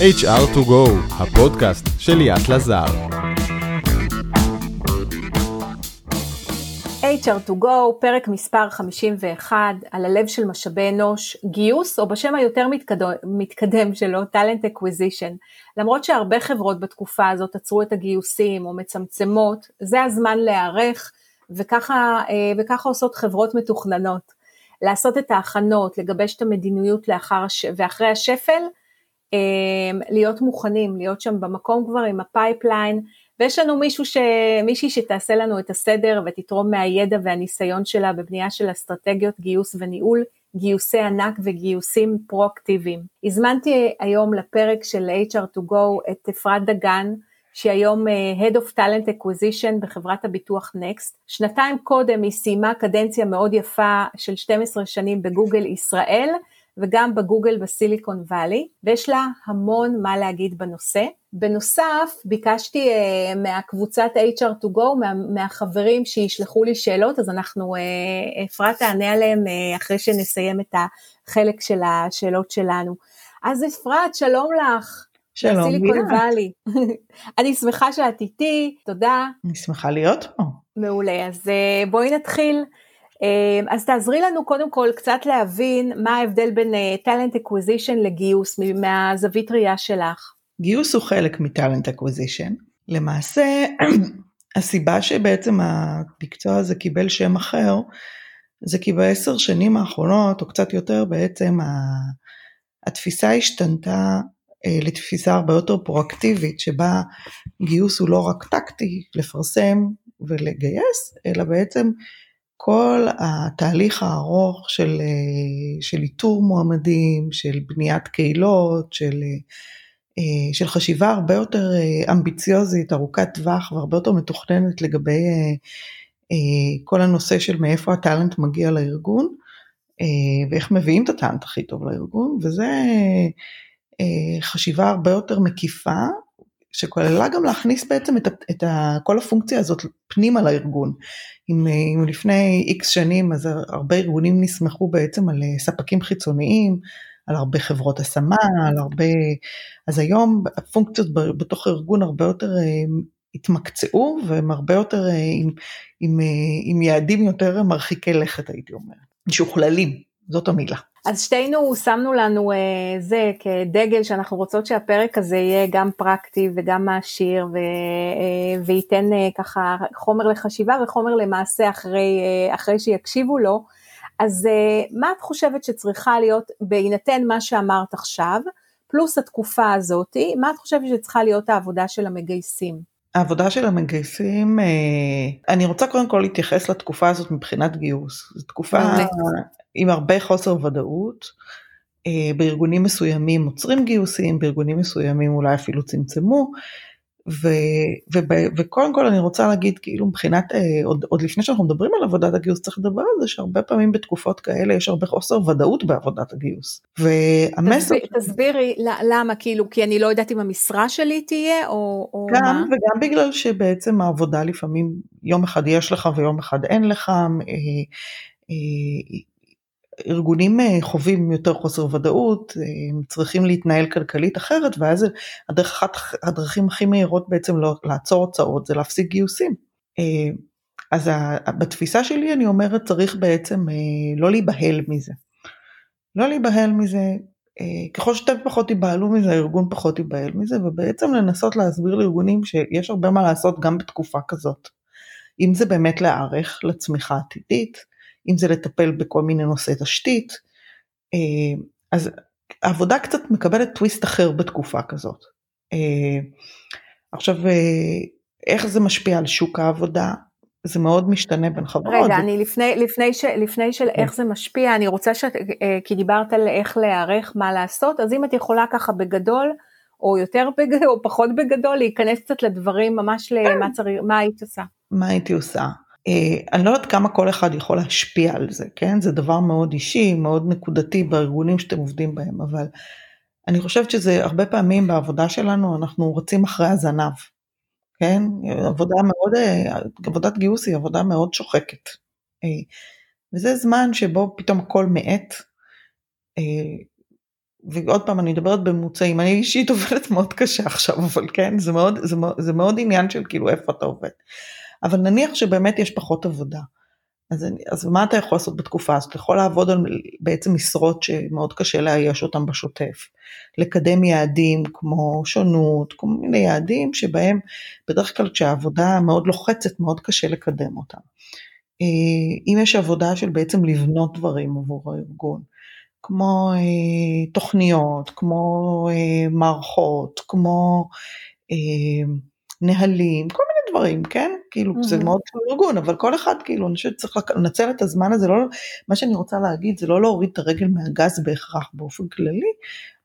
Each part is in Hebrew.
HR2Go, הפודקאסט של ליאת לזר. HR2Go, פרק מספר 51, על הלב של משאבי אנוש, גיוס, או בשם היותר מתקדם, מתקדם שלו, Talent Acquisition. למרות שהרבה חברות בתקופה הזאת עצרו את הגיוסים או מצמצמות, זה הזמן להיערך, וככה, אה, וככה עושות חברות מתוכננות. לעשות את ההכנות, לגבש את המדיניות לאחר ואחרי השפל, אה, להיות מוכנים, להיות שם במקום כבר עם ה pipeline, ויש לנו מישהו ש... מישהי שתעשה לנו את הסדר ותתרום מהידע והניסיון שלה בבנייה של אסטרטגיות גיוס וניהול גיוסי ענק וגיוסים פרואקטיביים. הזמנתי היום לפרק של HR2Go את אפרת דגן, שהיא היום אה, Head of Talent Acquisition בחברת הביטוח Next. שנתיים קודם היא סיימה קדנציה מאוד יפה של 12 שנים בגוגל ישראל, וגם בגוגל בסיליקון וואלי, ויש לה המון מה להגיד בנושא. בנוסף, ביקשתי uh, מהקבוצת HR2Go, מה, מהחברים שישלחו לי שאלות, אז אנחנו, uh, אפרת תענה עליהם uh, אחרי שנסיים את החלק של השאלות שלנו. אז אפרת, שלום לך. שלום, סיליקון וואלי. אני שמחה שאת איתי, תודה. אני שמחה להיות פה. מעולה, אז uh, בואי נתחיל. אמ, אז תעזרי לנו קודם כל קצת להבין מה ההבדל בין talent אה, acquisition לגיוס מהזווית ראייה שלך. גיוס הוא חלק מ talent acquisition. למעשה הסיבה שבעצם המקצוע הזה קיבל שם אחר זה כי בעשר שנים האחרונות או קצת יותר בעצם התפיסה השתנתה אה, לתפיסה הרבה יותר פרואקטיבית שבה גיוס הוא לא רק טקטי לפרסם ולגייס אלא בעצם כל התהליך הארוך של, אה, של איתור מועמדים, של בניית קהילות, של, אה, של חשיבה הרבה יותר אה, אמביציוזית, ארוכת טווח והרבה יותר מתוכננת לגבי כל הנושא של מאיפה הטאלנט מגיע לארגון ואיך מביאים את הטאלנט הכי טוב לארגון וזה חשיבה הרבה יותר מקיפה שכללה גם להכניס בעצם את, את ה, כל הפונקציה הזאת פנימה לארגון. אם, אם לפני איקס שנים אז הרבה ארגונים נסמכו בעצם על אה, ספקים חיצוניים, על הרבה חברות השמה, על הרבה... אז היום הפונקציות בתוך הארגון הרבה יותר אה, התמקצעו והם הרבה יותר אה, עם, עם, עם יעדים יותר מרחיקי לכת הייתי אומרת, משוכללים, זאת המילה. אז שתינו שמנו לנו uh, זה כדגל שאנחנו רוצות שהפרק הזה יהיה גם פרקטי וגם מעשיר ו, uh, וייתן uh, ככה חומר לחשיבה וחומר למעשה אחרי, uh, אחרי שיקשיבו לו. אז uh, מה את חושבת שצריכה להיות בהינתן מה שאמרת עכשיו, פלוס התקופה הזאתי, מה את חושבת שצריכה להיות העבודה של המגייסים? העבודה של המגייסים, אני רוצה קודם כל להתייחס לתקופה הזאת מבחינת גיוס. זו תקופה עם הרבה חוסר ודאות. אה, בארגונים מסוימים עוצרים גיוסים, בארגונים מסוימים אולי אפילו צמצמו. ו, ו, וקודם כל אני רוצה להגיד כאילו מבחינת אה, עוד, עוד לפני שאנחנו מדברים על עבודת הגיוס צריך לדבר על זה שהרבה פעמים בתקופות כאלה יש הרבה חוסר ודאות בעבודת הגיוס. והמסר... תסביר, תסבירי למה כאילו כי אני לא יודעת אם המשרה שלי תהיה או, או גם, מה? וגם בגלל שבעצם העבודה לפעמים יום אחד יש לך ויום אחד אין לך. ארגונים אה, חווים יותר חוסר ודאות, אה, הם צריכים להתנהל כלכלית אחרת, ואז הדרך אחת הדרכים הכי מהירות בעצם לא, לעצור הוצאות זה להפסיק גיוסים. אה, אז בתפיסה שלי אני אומרת צריך בעצם לא להיבהל מזה. לא להיבהל מזה, ככל שאתם פחות תיבהלו מזה, הארגון פחות ייבהל מזה, ובעצם לנסות להסביר לארגונים שיש הרבה מה לעשות גם בתקופה כזאת. אם זה באמת להיערך לצמיחה עתידית, אם זה לטפל בכל מיני נושאי תשתית. אה, אז העבודה קצת מקבלת טוויסט אחר בתקופה כזאת. אה, עכשיו, אה, איך זה משפיע על שוק העבודה? זה מאוד משתנה בין חברות. רגע, אני לפני, לפני, ש, לפני של איך זה משפיע, אני רוצה ש... כי דיברת על איך להיערך, מה לעשות, אז אם את יכולה ככה בגדול, או יותר בגדול, או פחות בגדול, להיכנס קצת לדברים ממש למה כן. צריך, מה היית עושה. מה הייתי עושה? אה, אני לא יודעת כמה כל אחד יכול להשפיע על זה, כן? זה דבר מאוד אישי, מאוד נקודתי בארגונים שאתם עובדים בהם, אבל אני חושבת שזה הרבה פעמים בעבודה שלנו אנחנו רצים אחרי הזנב, כן? עבודה מאוד, אה, עבודת גיוס היא עבודה מאוד שוחקת. אה, וזה זמן שבו פתאום הכל מאט, ועוד פעם אני מדברת בממוצעים, אני אישית עובדת מאוד קשה עכשיו, אבל כן, זה מאוד, זה, מאוד, זה מאוד עניין של כאילו איפה אתה עובד. אבל נניח שבאמת יש פחות עבודה. אז, אז מה אתה יכול לעשות בתקופה הזאת? אתה יכול לעבוד על בעצם משרות שמאוד קשה לאייש אותם בשוטף. לקדם יעדים כמו שונות, כל מיני יעדים שבהם בדרך כלל כשהעבודה מאוד לוחצת מאוד קשה לקדם אותם. אה, אם יש עבודה של בעצם לבנות דברים עבור הארגון, כמו אה, תוכניות, כמו אה, מערכות, כמו נהלים, כל דברים, כן? כאילו mm-hmm. זה מאוד כמו ארגון, אבל כל אחד כאילו, אני חושבת שצריך לנצל את הזמן הזה, לא, מה שאני רוצה להגיד זה לא להוריד את הרגל מהגז בהכרח באופן כללי,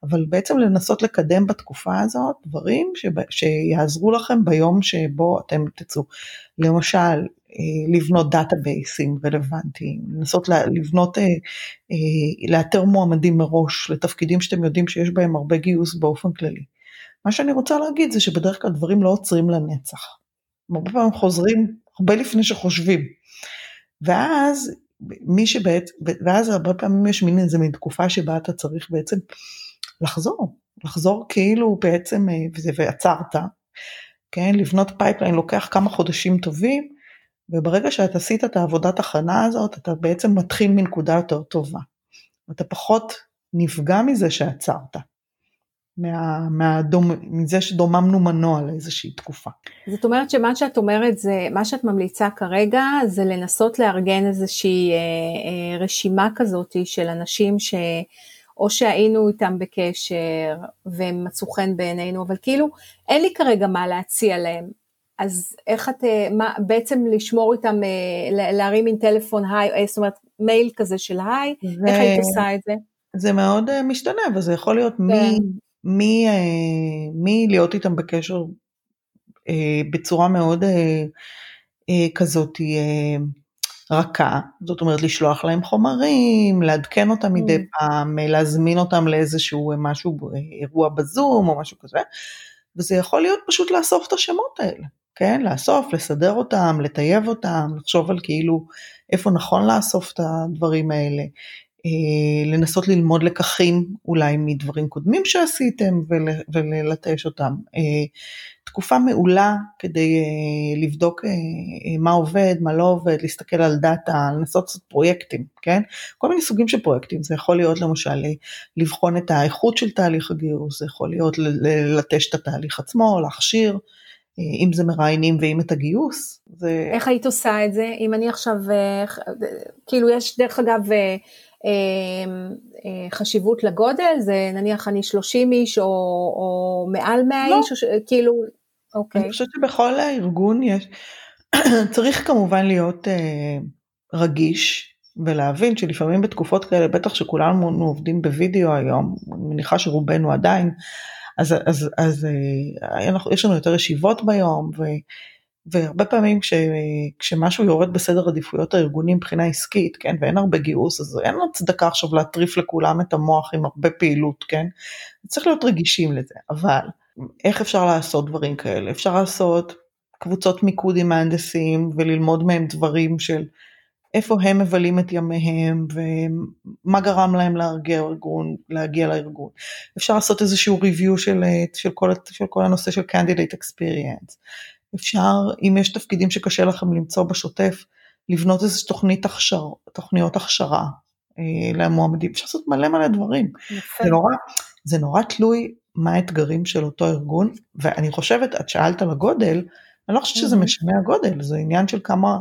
אבל בעצם לנסות לקדם בתקופה הזאת דברים שבא, שיעזרו לכם ביום שבו אתם תצאו. למשל, אה, לבנות דאטאבייסים רלוונטיים, לנסות לבנות, אה, אה, לאתר מועמדים מראש לתפקידים שאתם יודעים שיש בהם הרבה גיוס באופן כללי. מה שאני רוצה להגיד זה שבדרך כלל דברים לא עוצרים לנצח. הרבה פעמים חוזרים הרבה לפני שחושבים. ואז מי שבעצם, ואז הרבה פעמים יש מין איזה מין תקופה שבה אתה צריך בעצם לחזור, לחזור כאילו בעצם, וזה ועצרת, כן, לבנות pipeline לוקח כמה חודשים טובים, וברגע שאת עשית את העבודת הכנה הזאת, אתה בעצם מתחיל מנקודה יותר טובה. אתה פחות נפגע מזה שעצרת. מה, מהדומ, מזה שדוממנו מנוע לאיזושהי תקופה. זאת אומרת שמה שאת אומרת זה, מה שאת ממליצה כרגע זה לנסות לארגן איזושהי אה, אה, רשימה כזאת של אנשים ש... או שהיינו איתם בקשר והם מצאו חן בעינינו, אבל כאילו אין לי כרגע מה להציע להם. אז איך את, אה, מה, בעצם לשמור איתם, אה, להרים עם טלפון היי, אה, זאת אומרת מייל כזה של היי, ו... איך היית עושה את זה? זה מאוד משתנה, אבל זה יכול להיות מי, מי, מי להיות איתם בקשר בצורה מאוד כזאת רכה, זאת אומרת לשלוח להם חומרים, לעדכן אותם מדי mm. פעם, להזמין אותם לאיזשהו משהו, אירוע בזום או משהו כזה, וזה יכול להיות פשוט לאסוף את השמות האלה. כן, לאסוף, לסדר אותם, לטייב אותם, לחשוב על כאילו איפה נכון לאסוף את הדברים האלה, אה, לנסות ללמוד לקחים אולי מדברים קודמים שעשיתם וללטש אותם. אה, תקופה מעולה כדי אה, לבדוק מה עובד, מה לא עובד, להסתכל על דאטה, לנסות לעשות פרויקטים, כן? כל מיני סוגים של פרויקטים, זה יכול להיות למשל לבחון את האיכות של תהליך הגיוס, זה יכול להיות ללטש את התהליך עצמו, להכשיר. אם זה מראיינים ואם את הגיוס. זה... איך היית עושה את זה? אם אני עכשיו, אה, כאילו יש דרך אגב אה, אה, חשיבות לגודל, זה נניח אני 30 איש או, או מעל 100 לא. איש, או ש... כאילו, אוקיי. אני חושבת שבכל הארגון יש, צריך כמובן להיות רגיש ולהבין שלפעמים בתקופות כאלה, בטח שכולנו עובדים בווידאו היום, אני מניחה שרובנו עדיין, אז, אז, אז אה, אנחנו, יש לנו יותר ישיבות ביום, ו, והרבה פעמים כש, כשמשהו יורד בסדר עדיפויות הארגוני מבחינה עסקית, כן, ואין הרבה גיוס, אז אין לנו צדקה עכשיו להטריף לכולם את המוח עם הרבה פעילות, כן, צריך להיות רגישים לזה, אבל איך אפשר לעשות דברים כאלה? אפשר לעשות קבוצות מיקוד עם מהנדסים וללמוד מהם דברים של איפה הם מבלים את ימיהם ומה גרם להם להגיע, לארגון, להגיע לארגון. אפשר לעשות איזשהו review של, של, כל, של כל הנושא של candidate experience. אפשר, אם יש תפקידים שקשה לכם למצוא בשוטף, לבנות איזו תוכנית הכשר, תוכניות הכשרה אה, למועמדים. אפשר לעשות מלא מלא דברים. יפה. זה נורא, זה נורא תלוי מה האתגרים של אותו ארגון, ואני חושבת, את שאלת על הגודל, אני לא חושבת שזה משנה הגודל, זה עניין של כמה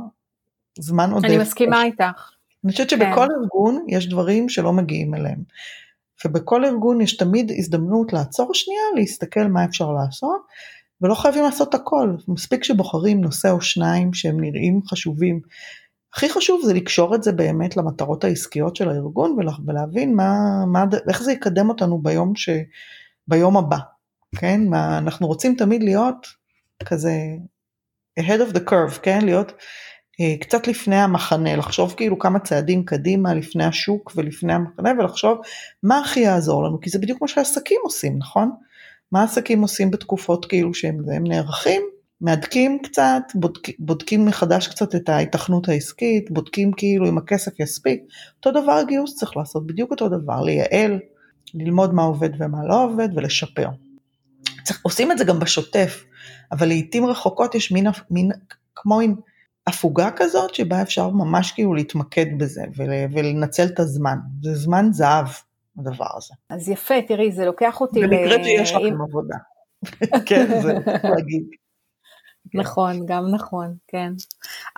זמן עודף. אני מסכימה איתך. אני חושבת שבכל כן. ארגון יש דברים שלא מגיעים אליהם. ובכל ארגון יש תמיד הזדמנות לעצור שנייה, להסתכל מה אפשר לעשות, ולא חייבים לעשות הכל, מספיק שבוחרים נושא או שניים שהם נראים חשובים. הכי חשוב זה לקשור את זה באמת למטרות העסקיות של הארגון ולהבין מה, מה, איך זה יקדם אותנו ביום, ש, ביום הבא, כן? מה, אנחנו רוצים תמיד להיות כזה ahead of the curve, כן? להיות אה, קצת לפני המחנה, לחשוב כאילו כמה צעדים קדימה לפני השוק ולפני המחנה ולחשוב מה הכי יעזור לנו, כי זה בדיוק מה שעסקים עושים, נכון? מה עסקים עושים בתקופות כאילו שהם נערכים מהדקים קצת, בודק, בודקים מחדש קצת את ההיתכנות העסקית, בודקים כאילו אם הכסף יספיק. אותו דבר הגיוס צריך לעשות, בדיוק אותו דבר, לייעל, ללמוד מה עובד ומה לא עובד ולשפר. צריך, עושים את זה גם בשוטף, אבל לעיתים רחוקות יש מין, מין כמו עם הפוגה כזאת שבה אפשר ממש כאילו להתמקד בזה ול, ולנצל את הזמן. זה זמן זהב הדבר הזה. אז יפה, תראי, זה לוקח אותי ל... במקרה שיש לכם עבודה. כן, זה להגיד. נכון, גם נכון, כן.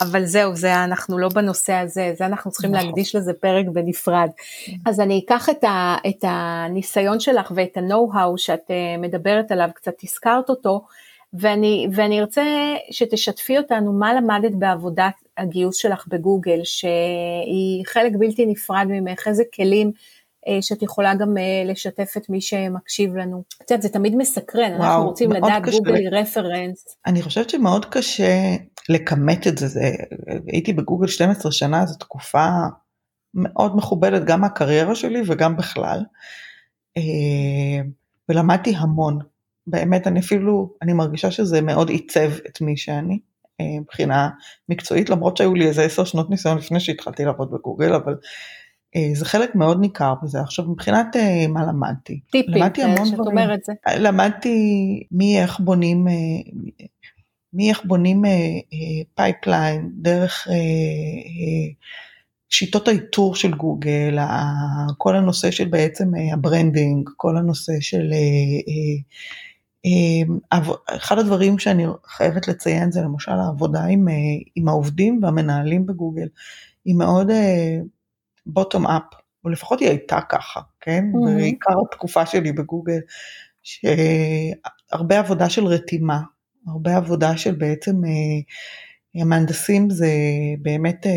אבל זהו, זה אנחנו לא בנושא הזה, זה אנחנו צריכים נכון. להקדיש לזה פרק בנפרד. אז אני אקח את, ה, את הניסיון שלך ואת ה-know-how שאת אה, מדברת עליו, קצת הזכרת אותו, ואני, ואני ארצה שתשתפי אותנו מה למדת בעבודת הגיוס שלך בגוגל, שהיא חלק בלתי נפרד ממך, איזה כלים שאת יכולה גם אה, לשתף את מי שמקשיב לנו. את יודעת, זה תמיד מסקרן, וואו, אנחנו רוצים לדעת גוגל היא רפרנס. אני חושבת שמאוד קשה לכמת את זה, זה, הייתי בגוגל 12 שנה, זו תקופה מאוד מכובדת גם מהקריירה שלי וגם בכלל, אה, ולמדתי המון. באמת, אני אפילו, אני מרגישה שזה מאוד עיצב את מי שאני. מבחינה מקצועית, למרות שהיו לי איזה עשר שנות ניסיון לפני שהתחלתי לעבוד בגוגל, אבל אה, זה חלק מאוד ניכר בזה. עכשיו מבחינת אה, מה למדתי? טיפים, למדתי אה, המון דברים. אומרת זה. למדתי מי איך בונים, מי איך בונים pipeline דרך שיטות האיתור של גוגל, כל הנושא של בעצם ה branding, כל הנושא של... אחד הדברים שאני חייבת לציין זה למשל העבודה עם, עם העובדים והמנהלים בגוגל. היא מאוד bottom up, או לפחות היא הייתה ככה, כן? Mm-hmm. בעיקר התקופה שלי בגוגל, שהרבה עבודה של רתימה, הרבה עבודה של בעצם, אה, המהנדסים זה באמת, אה,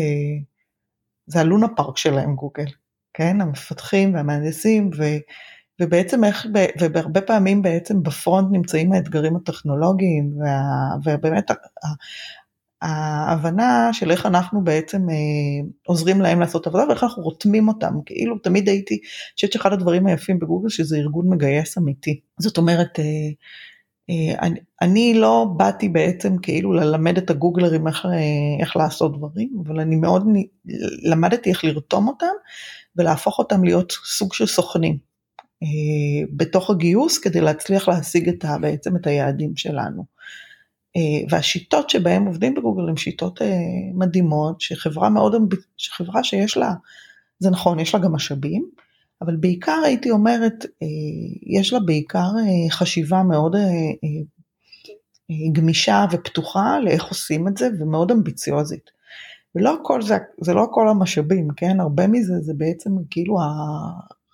זה הלונה פארק שלהם גוגל, כן? המפתחים והמהנדסים, ו, ובעצם איך, והרבה פעמים בעצם בפרונט נמצאים האתגרים הטכנולוגיים, וה, ובאמת ההבנה של איך אנחנו בעצם אה, עוזרים להם לעשות עבודה ואיך אנחנו רותמים אותם, כאילו תמיד הייתי, אני חושבת שאחד הדברים היפים בגוגל שזה ארגון מגייס אמיתי, זאת אומרת, אה, אה, אני, אני לא באתי בעצם כאילו ללמד את הגוגלרים איך, איך לעשות דברים, אבל אני מאוד למדתי איך לרתום אותם ולהפוך אותם להיות סוג של סוכנים. בתוך הגיוס כדי להצליח להשיג את ה, בעצם את היעדים שלנו. אה, והשיטות שבהם עובדים בגוגל הן שיטות אה, מדהימות, שחברה מאוד, שחברה שיש לה, זה נכון, יש לה גם משאבים, אבל בעיקר הייתי אומרת, אה, יש לה בעיקר חשיבה מאוד גמישה ופתוחה לאיך עושים את זה ומאוד אמביציוזית. ולא הכל זה, זה לא הכל המשאבים, כן? הרבה מזה זה בעצם כאילו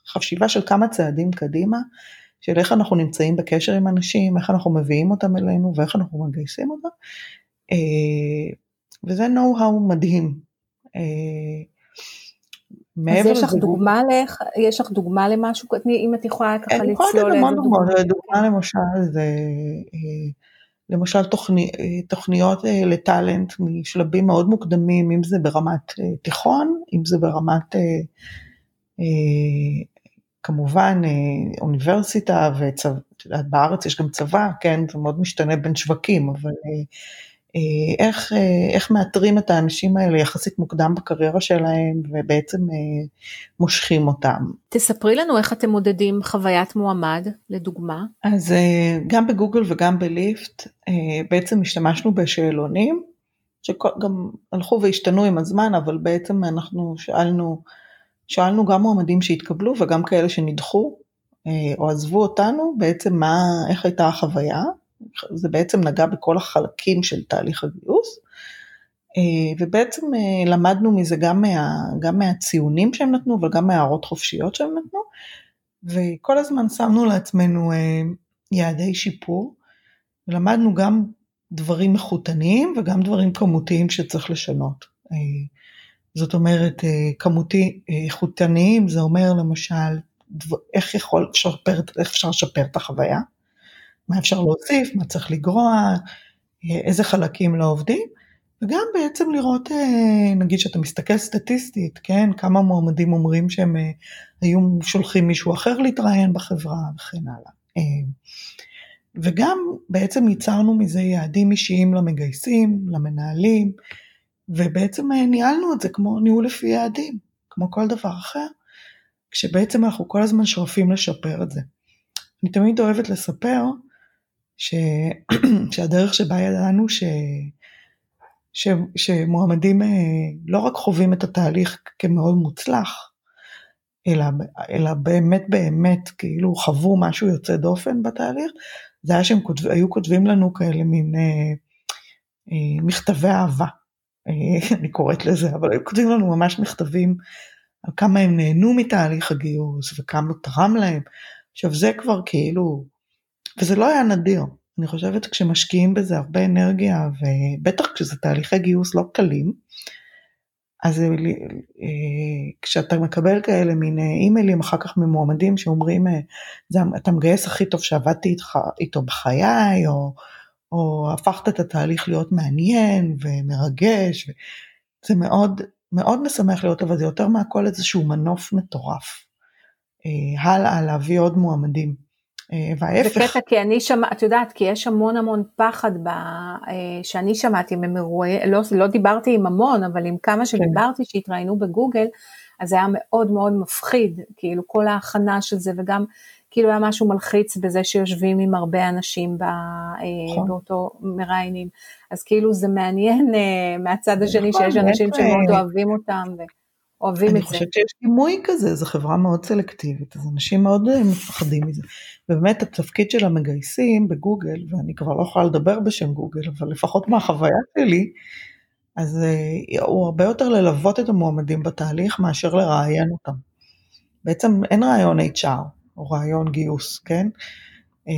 החשיבה של כמה צעדים קדימה, של איך אנחנו נמצאים בקשר עם אנשים, איך אנחנו מביאים אותם אלינו ואיך אנחנו מגייסים אותם. אה, וזה know-how מדהים. אה, אז יש לך דוגמה לאיך, יש לך דוגמה למשהו, אם את יכולה ככה לצלול לאיזה דוגמה. דוגמה, דוגמה למשל זה, אה, למשל תוכני, תוכניות לטאלנט משלבים מאוד מוקדמים, אם זה ברמת תיכון, אם זה ברמת כמובן אה, אוניברסיטה ובארץ יש גם צבא, כן, זה מאוד משתנה בין שווקים, אבל אה, אה, איך, איך מאתרים את האנשים האלה יחסית מוקדם בקריירה שלהם ובעצם מושכים אותם. תספרי לנו איך אתם מודדים חוויית מועמד, לדוגמה. אז גם בגוגל וגם בליפט בעצם השתמשנו בשאלונים, שגם הלכו והשתנו עם הזמן, אבל בעצם אנחנו שאלנו שאלנו גם מועמדים שהתקבלו וגם כאלה שנדחו אה, או עזבו אותנו, בעצם מה, איך הייתה החוויה, זה בעצם נגע בכל החלקים של תהליך הגיוס, אה, ובעצם אה, למדנו מזה גם, מה, גם מהציונים שהם נתנו, אבל גם מהערות חופשיות שהם נתנו, וכל הזמן שמנו לעצמנו יעדי שיפור, ולמדנו גם דברים איכותניים וגם דברים כמותיים שצריך לשנות. זאת אומרת אה, כמותי אה, איכותניים, זה אומר למשל איך, יכול, לשפר, איך אפשר לשפר את החוויה, מה אפשר להוסיף, מה צריך לגרוע, אה, איזה חלקים לא עובדים, וגם בעצם לראות, נגיד שאתה מסתכל סטטיסטית, כן, כמה מועמדים אומרים שהם היו שולחים מישהו אחר להתראיין בחברה וכן הלאה. וגם בעצם ייצרנו מזה יעדים אישיים למגייסים, למנהלים, ובעצם אה, ניהלנו את זה כמו ניהול לפי יעדים, כמו כל דבר אחר, כשבעצם אנחנו כל הזמן שואפים לשפר את זה. אני תמיד אוהבת לספר ש... שהדרך שבה ידענו ש... ש... שמועמדים אה, לא רק חווים את התהליך כמאוד מוצלח, אלא, אלא באמת באמת כאילו חוו משהו יוצא דופן בתהליך, זה היה שהם כותב, היו כותבים לנו כאלה מין אה, אה, מכתבי אהבה, אה, אני קוראת לזה, אבל היו כותבים לנו ממש מכתבים על כמה הם נהנו מתהליך הגיוס וכמה הוא תרם להם. עכשיו זה כבר כאילו, וזה לא היה נדיר, אני חושבת כשמשקיעים בזה הרבה אנרגיה ובטח כשזה תהליכי גיוס לא קלים, אז אה, כשאתה מקבל כאלה מין אה, אימיילים אחר כך ממועמדים שאומרים אה, אתה מגייס הכי טוב שעבדתי איתך, איתו בחיי או, או הפכת את התהליך להיות מעניין ומרגש זה מאוד מאוד משמח להיות אבל זה יותר מהכל איזשהו מנוף מטורף הלאה להביא עוד מועמדים. אה, וההפך. זה קטע כי אני שמעת, את יודעת, כי יש המון המון פחד ב, אה, שאני שמעתי ממרואי, לא, לא דיברתי עם המון, אבל עם כמה כן. שדיברתי כן. שהתראיינו בגוגל, אז זה היה מאוד מאוד מפחיד, כאילו כל ההכנה של זה, וגם כאילו היה משהו מלחיץ בזה שיושבים עם הרבה אנשים ב, אה, נכון. באותו מראיינים, אז כאילו זה מעניין מהצד השני נכון, שיש אנשים שמאוד אוהבים אותם. ו... אוהבים את זה. אני חושבת שיש דימוי כזה, זו חברה מאוד סלקטיבית, אז אנשים מאוד אה, מפחדים מזה. ובאמת התפקיד של המגייסים בגוגל, ואני כבר לא יכולה לדבר בשם גוגל, אבל לפחות מהחוויה שלי, אז הוא הרבה יותר ללוות את המועמדים בתהליך מאשר לראיין אותם. בעצם אין רעיון HR או רעיון גיוס, כן? Uh,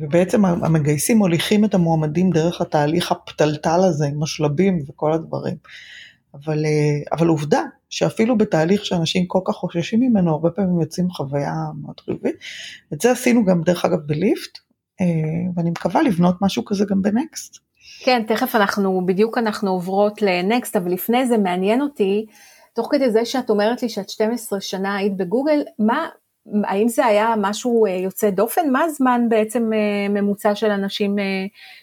ובעצם המגייסים מוליכים את המועמדים דרך התהליך הפתלתל הזה עם השלבים וכל הדברים. אבל, אה, אבל עובדה שאפילו בתהליך שאנשים כל כך חוששים ממנו, הרבה פעמים יוצאים חוויה מאוד חיובית. את זה עשינו גם דרך אגב בליפט, אה, ואני מקווה לבנות משהו כזה גם בנקסט. כן, תכף אנחנו, בדיוק אנחנו עוברות לנקסט, אבל לפני זה מעניין אותי, תוך כדי זה שאת אומרת לי שאת 12 שנה היית בגוגל, מה, האם זה היה משהו אה, יוצא דופן? מה הזמן בעצם ממוצע של אנשים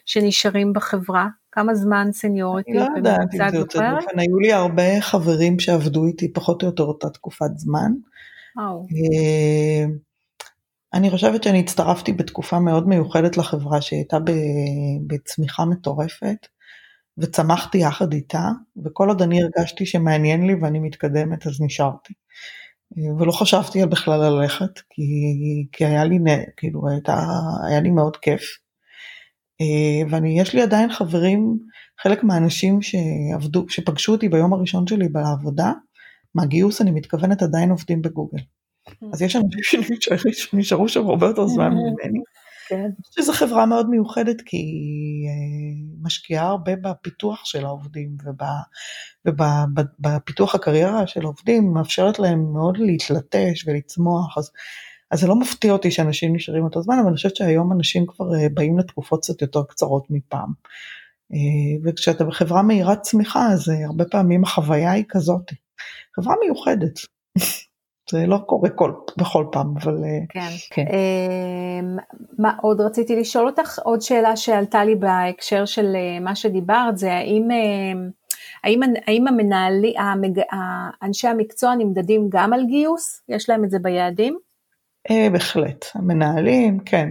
שנשארים בחברה? כמה זמן סניוריטי? לא יודעת אם זה יוצא דופן, היו לי הרבה חברים שעבדו איתי פחות או יותר אותה תקופת זמן. אה, אני חושבת שאני הצטרפתי בתקופה מאוד מיוחדת לחברה שהייתה בצמיחה מטורפת וצמחתי יחד איתה וכל עוד אני הרגשתי שמעניין לי ואני מתקדמת אז נשארתי. ולא חשבתי על בכלל ללכת כי, כי היה לי כאילו הייתה, היה לי מאוד כיף. אה, ויש לי עדיין חברים, חלק מהאנשים שעבדו, שפגשו אותי ביום הראשון שלי בעבודה, מהגיוס אני מתכוונת עדיין עובדים בגוגל. אז יש אנשים שנשארו שם הרבה יותר זמן ממני. כן. שזו חברה מאוד מיוחדת כי היא אה, משקיעה הרבה בפיתוח של העובדים ובפיתוח הקריירה של העובדים, מאפשרת להם מאוד להתלטש ולצמוח. אז אז זה לא מפתיע אותי שאנשים נשארים אותו זמן, אבל אני חושבת שהיום אנשים כבר אה, באים לתקופות קצת יותר קצרות מפעם. אה, וכשאתה בחברה מהירת צמיחה, אז הרבה פעמים החוויה היא כזאת. חברה מיוחדת. זה לא קורה כל, בכל פעם, אבל... כן. כן. מה עוד רציתי לשאול אותך? עוד שאלה שעלתה לי בהקשר של מה שדיברת, זה האם, האם, האם המנהלי, המג, אנשי המקצוע נמדדים גם על גיוס? יש להם את זה ביעדים? אה, בהחלט, המנהלים, כן,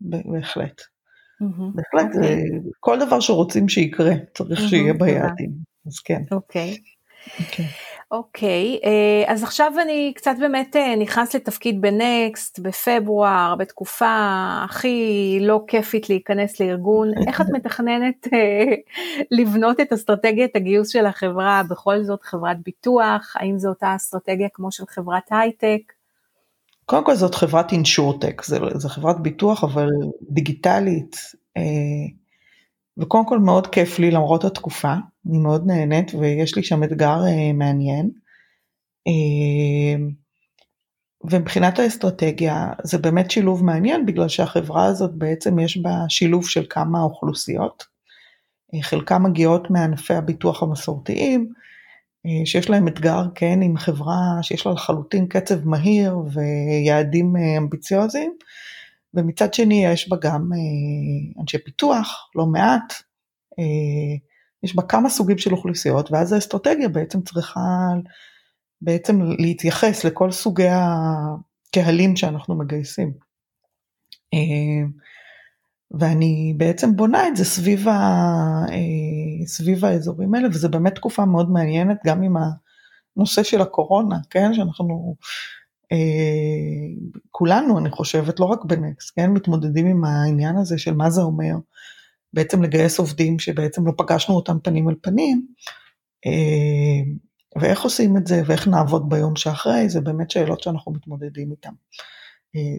בהחלט. בהחלט, okay. אוקיי. כל דבר שרוצים שיקרה צריך שיהיה ביעדים, אז כן. אוקיי. אוקיי. אוקיי, אה, אז עכשיו אני קצת באמת אה, נכנס לתפקיד בנקסט בפברואר, בתקופה הכי לא כיפית להיכנס לארגון, איך את מתכננת אה, לבנות את אסטרטגיית הגיוס של החברה, בכל זאת חברת ביטוח, האם זו אותה אסטרטגיה כמו של חברת הייטק? קודם כל זאת חברת אינשורטק, זו חברת ביטוח אבל דיגיטלית, וקודם כל מאוד כיף לי למרות התקופה, אני מאוד נהנית ויש לי שם אתגר אה, מעניין. אה, ומבחינת האסטרטגיה זה באמת שילוב מעניין בגלל שהחברה הזאת בעצם יש בה שילוב של כמה אוכלוסיות. חלקם מגיעות מענפי הביטוח המסורתיים, אה, שיש להם אתגר, כן, עם חברה שיש לה לחלוטין קצב מהיר ויעדים אה, אמביציוזיים, ומצד שני יש בה גם אנשי פיתוח, לא מעט, יש בה כמה סוגים של אוכלוסיות, ואז האסטרטגיה בעצם צריכה בעצם להתייחס לכל סוגי הקהלים שאנחנו מגייסים. ואני בעצם בונה את זה סביב, ה, אה, סביב האזורים האלה, וזה באמת תקופה מאוד מעניינת, גם עם הנושא של הקורונה, כן, שאנחנו אה, כולנו, אני חושבת, לא רק בנקסט, כן, מתמודדים עם העניין הזה של מה זה אומר, בעצם לגייס עובדים שבעצם לא פגשנו אותם פנים אל פנים, אה, ואיך עושים את זה, ואיך נעבוד ביום שאחרי, זה באמת שאלות שאנחנו מתמודדים איתן.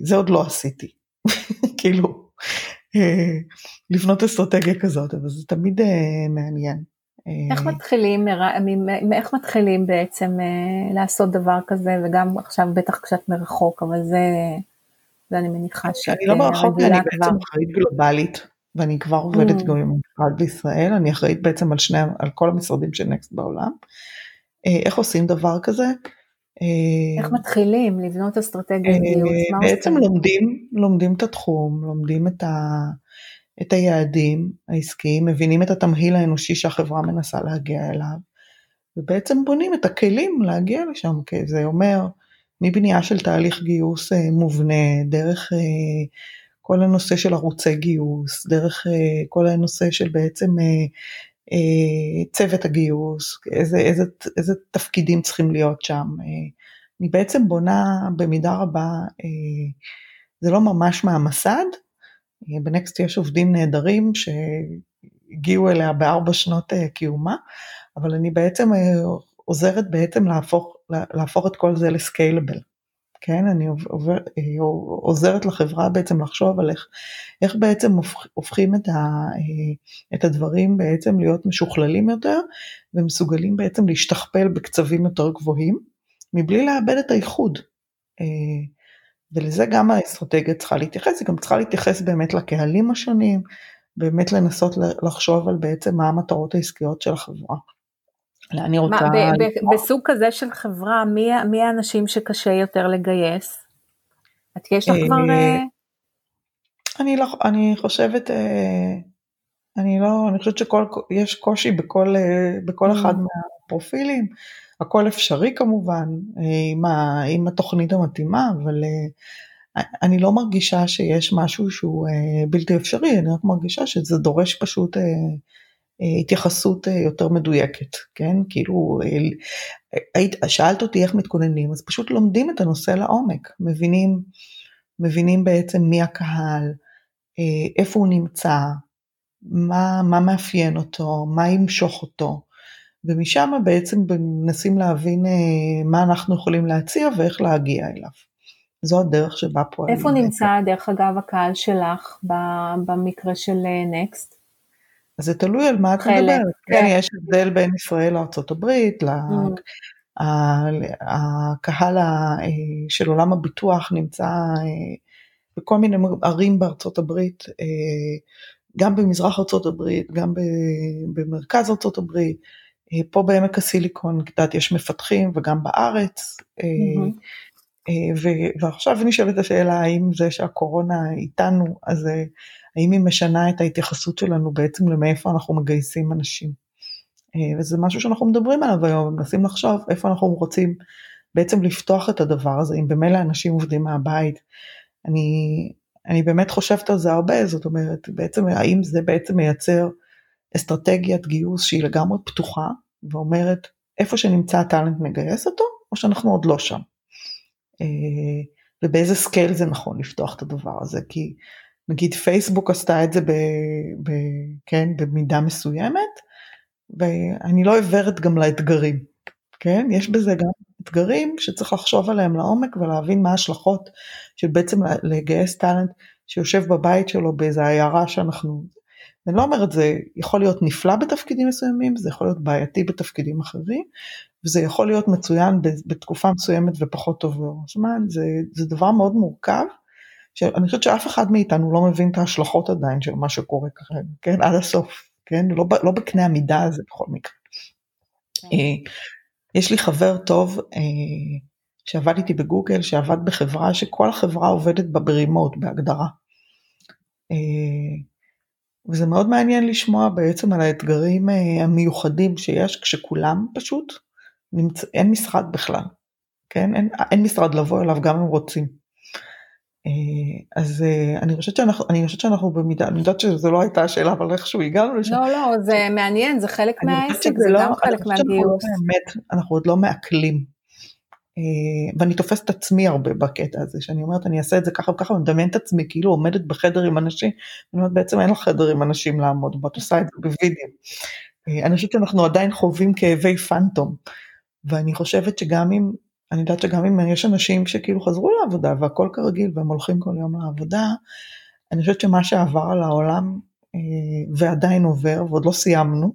זה עוד לא עשיתי, כאילו. אה, לבנות אסטרטגיה כזאת, אבל זה תמיד אה, מעניין. איך מתחילים, איך מתחילים בעצם אה, לעשות דבר כזה, וגם עכשיו בטח קצת מרחוק, אבל זה, זה אני מניחה שאת אני לא מרחוק, אני בעצם אחראית גלובלית, ואני כבר עובדת mm. גם עם המשרד בישראל, אני אחראית בעצם על שני, על כל המשרדים של נקסט בעולם. איך עושים דבר כזה? איך אה, מתחילים לבנות אסטרטגיה אה, גיוס? בעצם לומדים, לומדים את התחום, לומדים את, ה, את היעדים העסקיים, מבינים את התמהיל האנושי שהחברה מנסה להגיע אליו, ובעצם בונים את הכלים להגיע לשם, כי זה אומר מבנייה של תהליך גיוס אה, מובנה, דרך כל הנושא של ערוצי גיוס, דרך כל הנושא של בעצם אה, צוות הגיוס, איזה, איזה, איזה תפקידים צריכים להיות שם. אה, אני בעצם בונה במידה רבה, אה, זה לא ממש מהמסד, בנקסט יש עובדים נהדרים שהגיעו אליה בארבע שנות קיומה, אבל אני בעצם עוזרת בעצם להפוך, להפוך את כל זה לסקיילבל. כן, אני עובר, עוזרת לחברה בעצם לחשוב על איך, איך בעצם הופכים את, ה, אה, את הדברים בעצם להיות משוכללים יותר ומסוגלים בעצם להשתכפל בקצבים יותר גבוהים מבלי לאבד את הייחוד. אה, ולזה גם האסטרטגיה צריכה להתייחס, היא גם צריכה להתייחס באמת לקהלים השונים, באמת לנסות לחשוב על בעצם מה המטרות העסקיות של החברה. אני רוצה... מה, ב- ב- בסוג כזה של חברה, מי, מי האנשים שקשה יותר לגייס? את יש לך כבר... אה, אני, לא, אני חושבת, אה, אני לא, אני חושבת שיש קושי בכל, אה, בכל אחד mm. מהפרופילים, הכל אפשרי כמובן, עם, ה, עם התוכנית המתאימה, אבל אני לא מרגישה שיש משהו שהוא בלתי אפשרי, אני רק מרגישה שזה דורש פשוט התייחסות אה, יותר מדויקת, כן? כאילו, אה, היית, שאלת אותי איך מתכוננים, אז פשוט לומדים את הנושא לעומק, מבינים, מבינים בעצם מי הקהל, אה, איפה הוא נמצא, מה, מה מאפיין אותו, מה ימשוך אותו, ומשם בעצם מנסים להבין מה אנחנו יכולים להציע ואיך להגיע אליו. זו הדרך שבה פועלים. איפה נמצא, דרך אגב, הקהל שלך במקרה של נקסט? אז זה תלוי על מה את מדברת, כן, כן, יש הבדל בין ישראל לארה"ב, mm. הקהל של עולם הביטוח נמצא אה, בכל מיני ערים בארצות הברית, אה, גם במזרח ארצות הברית, גם במרכז ארצות הברית, אה, פה בעמק הסיליקון, את יש מפתחים וגם בארץ, mm-hmm. ועכשיו נשאלת השאלה האם זה שהקורונה איתנו, אז האם היא משנה את ההתייחסות שלנו בעצם למאיפה אנחנו מגייסים אנשים. אה, וזה משהו שאנחנו מדברים עליו היום, מנסים לחשוב איפה אנחנו רוצים בעצם לפתוח את הדבר הזה, אם במילא אנשים עובדים מהבית. אני, אני באמת חושבת על זה הרבה, זאת אומרת, בעצם האם זה בעצם מייצר אסטרטגיית גיוס שהיא לגמרי פתוחה, ואומרת איפה שנמצא ה talent נגייס אותו, או שאנחנו עוד לא שם. אה, ובאיזה scale זה נכון לפתוח את הדבר הזה, כי נגיד פייסבוק עשתה את זה ב, ב, כן, במידה מסוימת, ואני לא עיוורת גם לאתגרים, כן? יש בזה גם אתגרים שצריך לחשוב עליהם לעומק ולהבין מה ההשלכות של בעצם לגייס talent שיושב בבית שלו באיזה עיירה שאנחנו, אני לא אומרת זה יכול להיות נפלא בתפקידים מסוימים, זה יכול להיות בעייתי בתפקידים אחרים, וזה יכול להיות מצוין בתקופה מסוימת ופחות טוב לאורך זמן, זה, זה דבר מאוד מורכב. שאני חושבת שאף אחד מאיתנו לא מבין את ההשלכות עדיין של מה שקורה כרגע, כן, עד הסוף, כן, לא, לא בקנה המידה הזה בכל מקרה. כן. אה, יש לי חבר טוב אה, שעבד איתי בגוגל, שעבד בחברה שכל החברה עובדת בה ברימוט, בהגדרה. וזה מאוד מעניין לשמוע בעצם על האתגרים המיוחדים שיש כשכולם פשוט, נמצ... אין משרד בכלל, כן? אין, אין משרד לבוא אליו גם אם רוצים. אה, אז אה, אני חושבת שאנחנו, אני חושבת שאנחנו במידה, אני יודעת שזו לא הייתה השאלה, אבל איכשהו הגענו לשם. לא, לא, זה מעניין, זה חלק מהעסק, זה לא, גם חלק מהגיוס. לא באמת, אנחנו עוד לא מעכלים. אה, ואני תופסת את עצמי הרבה בקטע הזה, שאני אומרת אני אעשה את זה ככה וככה, ומדמיין את עצמי כאילו עומדת בחדר עם אנשים, אני אומרת בעצם אין לך חדר עם אנשים לעמוד בו, את עושה את זה בווידאו. אני חושבת שאנחנו עדיין חווים כאבי פנטום, ואני חושבת שגם אם אני יודעת שגם אם יש אנשים שכאילו חזרו לעבודה והכל כרגיל והם הולכים כל יום לעבודה, אני חושבת שמה שעבר על העולם אה, ועדיין עובר ועוד לא סיימנו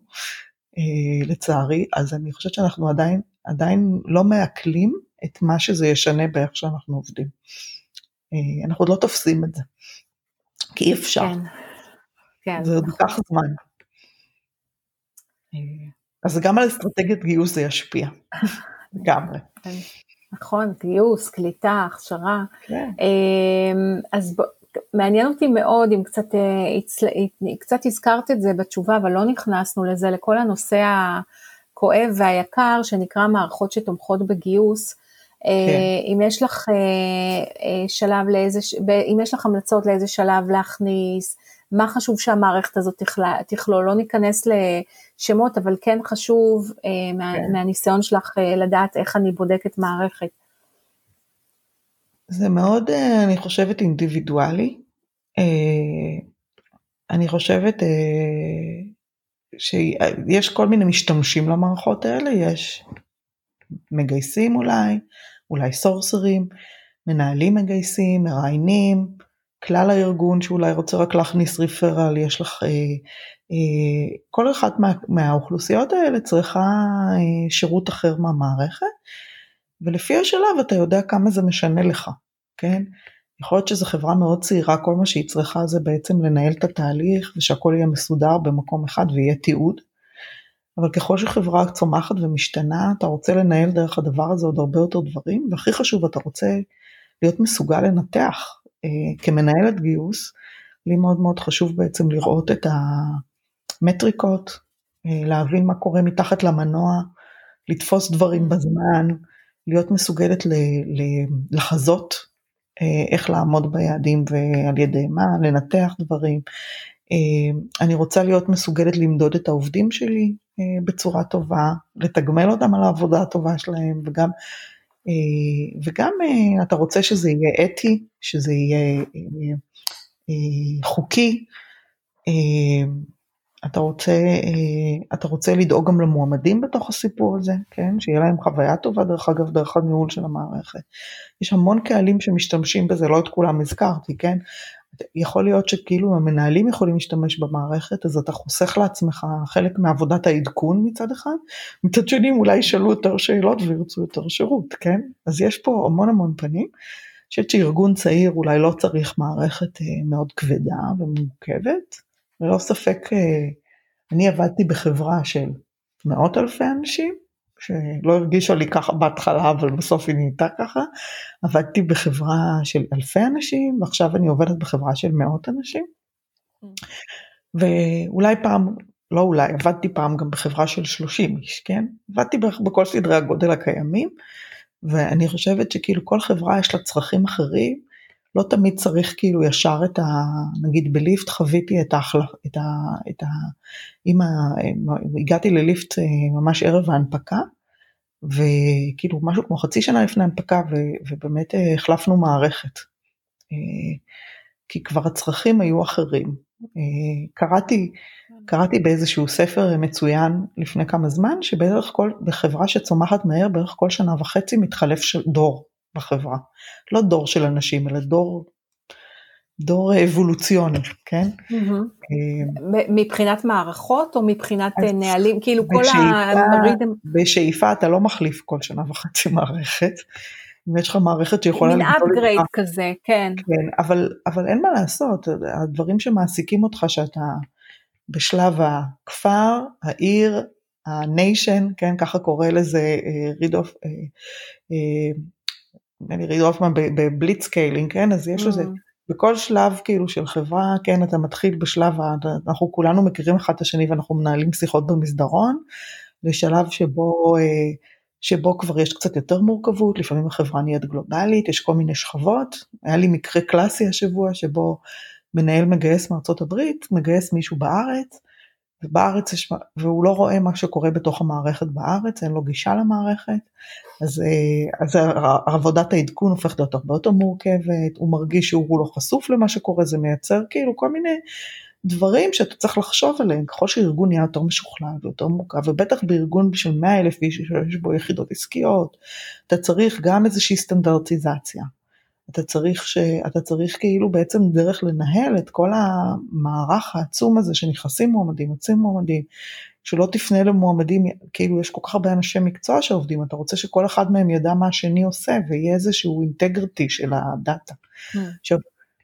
אה, לצערי, אז אני חושבת שאנחנו עדיין, עדיין לא מעכלים את מה שזה ישנה באיך שאנחנו עובדים. אה, אנחנו עוד לא תופסים את זה, כי אי אפשר. כן. כן, זה עוד נכון. ייקח זמן. אה, אז גם על אסטרטגיית גיוס זה ישפיע. לגמרי. נכון, גיוס, קליטה, הכשרה. כן. אמ, אז מעניין אותי מאוד אם קצת, אה, קצת הזכרת את זה בתשובה, אבל לא נכנסנו לזה, לכל הנושא הכואב והיקר שנקרא מערכות שתומכות בגיוס. אה, כן. אם יש לך אה, שלב לאיזה, אם יש לך המלצות לאיזה שלב להכניס, מה חשוב שהמערכת הזאת תכלול, לא ניכנס לשמות, אבל כן חשוב אה, מה, כן. מהניסיון שלך אה, לדעת איך אני בודקת מערכת. זה מאוד, אה, אני חושבת, אינדיבידואלי. אני חושבת שיש כל מיני משתמשים למערכות האלה, יש מגייסים אולי, אולי סורסרים, מנהלים מגייסים, מראיינים, כלל הארגון שאולי רוצה רק להכניס ריפרל, יש לך, אה, אה, כל אחת מה, מהאוכלוסיות האלה צריכה אה, שירות אחר מהמערכת, ולפי השלב אתה יודע כמה זה משנה לך, כן? יכול להיות שזו חברה מאוד צעירה, כל מה שהיא צריכה זה בעצם לנהל את התהליך ושהכל יהיה מסודר במקום אחד ויהיה תיעוד. אבל ככל שחברה צומחת ומשתנה, אתה רוצה לנהל דרך הדבר הזה עוד הרבה יותר דברים, והכי חשוב, אתה רוצה להיות מסוגל לנתח אה, כמנהלת גיוס, לי מאוד מאוד חשוב בעצם לראות את המטריקות, אה, להבין מה קורה מתחת למנוע, לתפוס דברים בזמן, להיות מסוגלת לחזות אה, איך לעמוד ביעדים ועל ידי מה, לנתח דברים. אני רוצה להיות מסוגלת למדוד את העובדים שלי בצורה טובה, לתגמל אותם על העבודה הטובה שלהם וגם אה, וגם אה, אתה רוצה שזה יהיה אתי, שזה יהיה אה, חוקי, אתה רוצה, אתה רוצה לדאוג גם למועמדים בתוך הסיפור הזה, כן? שיהיה להם חוויה טובה דרך אגב דרך הניהול של המערכת. יש המון קהלים שמשתמשים בזה, לא את כולם הזכרתי, כן? יכול להיות שכאילו המנהלים יכולים להשתמש במערכת, אז אתה חוסך לעצמך חלק מעבודת העדכון מצד אחד, מצד שני אולי ישאלו יותר שאלות וירצו יותר שירות, כן? אז יש פה המון המון פנים. אני חושבת שארגון צעיר אולי לא צריך מערכת אה, מאוד כבדה ומורכבת, ללא ספק אה, אני עבדתי בחברה של מאות אלפי אנשים, שלא הרגישה לי ככה בהתחלה אבל בסוף היא נהייתה ככה. עבדתי בחברה של אלפי אנשים ועכשיו אני עובדת בחברה של מאות אנשים. ואולי פעם, לא אולי, עבדתי פעם גם בחברה של 30 איש, כן? עבדתי בכל סדרי הגודל הקיימים ואני חושבת שכאילו כל חברה יש לה צרכים אחרים. לא תמיד צריך כאילו ישר את ה... נגיד בליפט חוויתי את ההחלף... את ה... את ה... עם ה... הגעתי לליפט אה, ממש ערב ההנפקה, וכאילו משהו כמו חצי שנה לפני ההנפקה, ו... ובאמת אה, החלפנו מערכת. אה, כי כבר הצרכים היו אחרים. קראתי, קראתי באיזשהו ספר מצוין לפני כמה זמן, שבערך כל, בחברה שצומחת מהר, בערך כל שנה וחצי מתחלף דור. בחברה. לא דור של אנשים, אלא דור, דור אבולוציוני, כן? מבחינת מערכות או מבחינת נהלים? כאילו כל המרידם... בשאיפה אתה לא מחליף כל שנה וחצי מערכת. אם יש לך מערכת שיכולה... מין אפגרייד כזה, כן. כן, אבל, אבל אין מה לעשות, הדברים שמעסיקים אותך שאתה בשלב הכפר, העיר, ה nation, כן, ככה קורא לזה רידוף, נדמה לי ריד הופמן ב blitzscaling, כן? אז יש לזה, mm. בכל שלב כאילו של חברה, כן, אתה מתחיל בשלב, אנחנו כולנו מכירים אחד את השני ואנחנו מנהלים שיחות במסדרון, לשלב שבו, אה, שבו כבר יש קצת יותר מורכבות, לפעמים החברה נהיית גלובלית, יש כל מיני שכבות. היה לי מקרה קלאסי השבוע שבו מנהל מגייס מארצות הברית, מגייס מישהו בארץ, ובארץ יש, והוא לא רואה מה שקורה בתוך המערכת בארץ, אין לו גישה למערכת, אז, אה, אז עבודת העדכון הופכת להיות הרבה יותר מורכבת, הוא מרגיש שהוא לא חשוף למה שקורה, זה מייצר כאילו כל מיני דברים שאתה צריך לחשוב עליהם, ככל שארגון נהיה יותר משוכלל ויותר מורכב, ובטח בארגון של 100 אלף איש שיש בו יחידות עסקיות, אתה צריך גם איזושהי סטנדרטיזציה. אתה צריך, ש... אתה צריך כאילו בעצם דרך לנהל את כל המערך העצום הזה שנכנסים מועמדים, יוצאים מועמדים, שלא תפנה למועמדים, כאילו יש כל כך הרבה אנשי מקצוע שעובדים, אתה רוצה שכל אחד מהם ידע מה השני עושה ויהיה איזשהו אינטגריטי של הדאטה. Mm. עכשיו,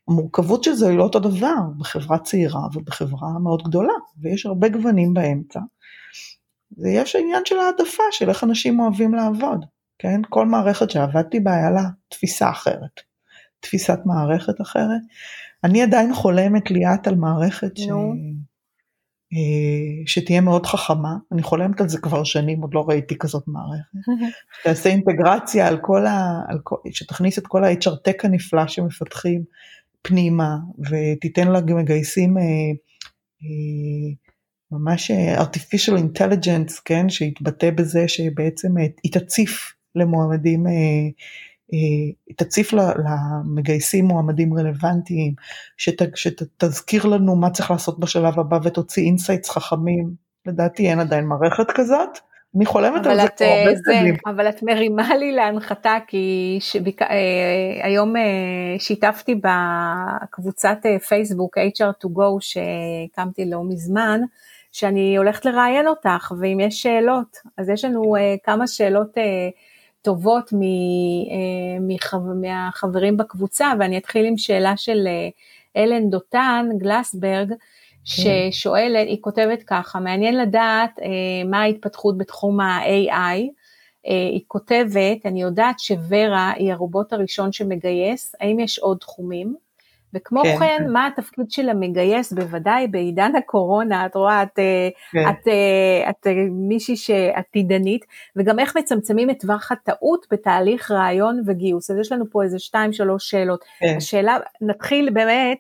המורכבות של זה היא לא אותו דבר בחברה צעירה ובחברה מאוד גדולה, ויש הרבה גוונים באמצע. ויש עניין של העדפה של איך אנשים אוהבים לעבוד, כן? כל מערכת שעבדתי בה היה לה תפיסה אחרת. תפיסת מערכת אחרת. אני עדיין חולמת ליאת על מערכת ש... אה, שתהיה מאוד חכמה, אני חולמת על זה כבר שנים, עוד לא ראיתי כזאת מערכת. תעשה אינטגרציה על כל ה... על כל... שתכניס את כל ה-HR Tech הנפלא שמפתחים פנימה, ותיתן לה מגייסים אה, אה, ממש artificial intelligence, כן, שיתבטא בזה שבעצם היא תציף למועמדים אה, תציף למגייסים מועמדים רלוונטיים, שת, שתזכיר לנו מה צריך לעשות בשלב הבא ותוציא insights חכמים. לדעתי אין עדיין מערכת כזאת. אני חולמת על זה כבר הרבה שנים. אבל את מרימה לי להנחתה כי שביק... אה, היום אה, שיתפתי בקבוצת פייסבוק HR to go שהקמתי לא מזמן, שאני הולכת לראיין אותך ואם יש שאלות, אז יש לנו כמה שאלות טובות אה, מהחברים בקבוצה, ואני אתחיל עם שאלה של אה, אלן דותן גלסברג, כן. ששואלת, היא כותבת ככה, מעניין לדעת אה, מה ההתפתחות בתחום ה-AI, היא כותבת, אני יודעת שוורה היא הרובוט הראשון שמגייס, האם יש עוד תחומים? וכמו כן, כן, מה התפקיד של המגייס, בוודאי בעידן הקורונה, את רואה, את, אה, כן. את, אה, את, את אה, מישהי שעתידנית, וגם איך מצמצמים את טווח הטעות בתהליך רעיון וגיוס. אז יש לנו פה איזה שתיים, שלוש שאלות. כן. השאלה, נתחיל באמת,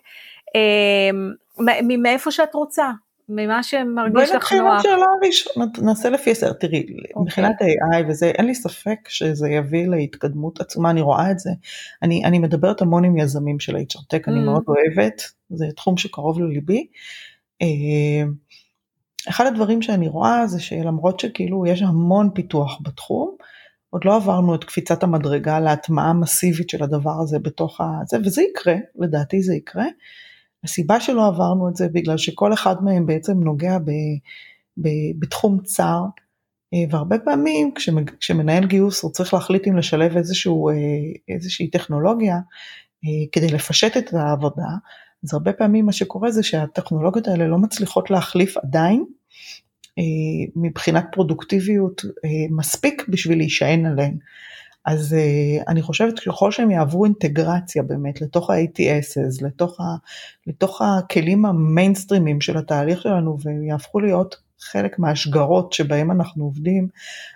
מאיפה שאת רוצה, ממה שמרגיש לך נוח. בואי נתחיל בשאלה הראשונה, נעשה לפי עשר, תראי, okay. מבחינת אוקיי. AI וזה, אין לי ספק שזה יביא להתקדמות עצומה, אני רואה את זה. אני, אני מדברת המון עם יזמים של HR mm. אני מאוד אוהבת, זה תחום שקרוב לליבי. אה, אחד הדברים שאני רואה זה שלמרות שכאילו יש המון פיתוח בתחום, עוד לא עברנו את קפיצת המדרגה להטמעה מסיבית של הדבר הזה בתוך הזה, וזה יקרה, לדעתי זה יקרה. הסיבה שלא עברנו את זה בגלל שכל אחד מהם בעצם נוגע ב, ב, בתחום צר, אה, והרבה פעמים כשמנהל גיוס הוא צריך להחליט אם לשלב איזשהו, אה, איזושהי טכנולוגיה אה, כדי לפשט את העבודה, אז הרבה פעמים מה שקורה זה שהטכנולוגיות האלה לא מצליחות להחליף עדיין מבחינת פרודוקטיביות מספיק בשביל להישען עליהן. אז uh, אני חושבת שככל שהם יעברו אינטגרציה באמת לתוך ה-ATSs, לתוך, ה, לתוך הכלים המיינסטרימים של התהליך שלנו ויהפכו להיות חלק מהשגרות שבהם אנחנו עובדים,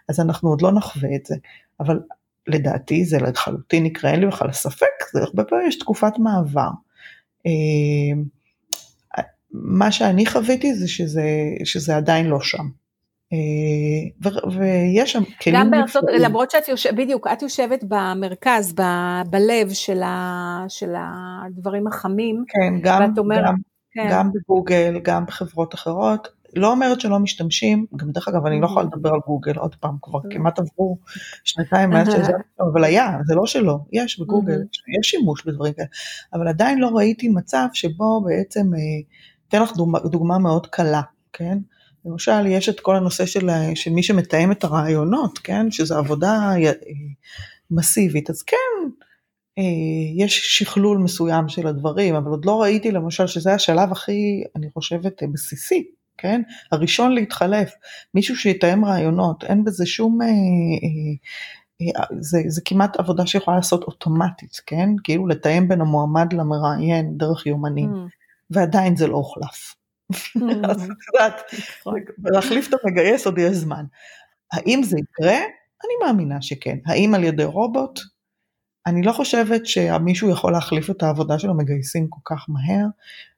אז אנחנו עוד לא נחווה את זה. אבל לדעתי זה לחלוטין יקרה, אין לי בכלל ספק, זה הרבה פעמים יש תקופת מעבר. Uh, מה שאני חוויתי זה שזה, שזה עדיין לא שם. אה, ויש שם כלים גם בארצות, למרות שאת יושבת, בדיוק, את יושבת במרכז, ב, בלב של, ה, של הדברים החמים. כן, גם, אומר, גם, כן. גם בגוגל, גם בחברות אחרות. לא אומרת שלא משתמשים, גם דרך אגב אני לא יכולה לדבר על גוגל עוד פעם, כבר כמעט עברו שנתיים מאז שזה, אבל היה, זה לא שלא, יש בגוגל, יש שימוש בדברים כאלה, אבל עדיין לא ראיתי מצב שבו בעצם, אה, אתן לך דוגמה מאוד קלה, כן? למשל, יש את כל הנושא של, של מי שמתאם את הרעיונות, כן? שזו עבודה אה, מסיבית. אז כן, אה, יש שכלול מסוים של הדברים, אבל עוד לא ראיתי למשל שזה השלב הכי, אני חושבת, בסיסי, כן? הראשון להתחלף, מישהו שיתאם רעיונות, אין בזה שום... אה, זה, זה כמעט עבודה שיכולה לעשות אוטומטית, כן? כאילו לתאם בין המועמד למראיין דרך יומנים, mm. ועדיין זה לא הוחלף. אז את יודעת, נכון. להחליף את המגייס עוד יש זמן. האם זה יקרה? אני מאמינה שכן. האם על ידי רובוט? אני לא חושבת שמישהו יכול להחליף את העבודה של המגייסים כל כך מהר.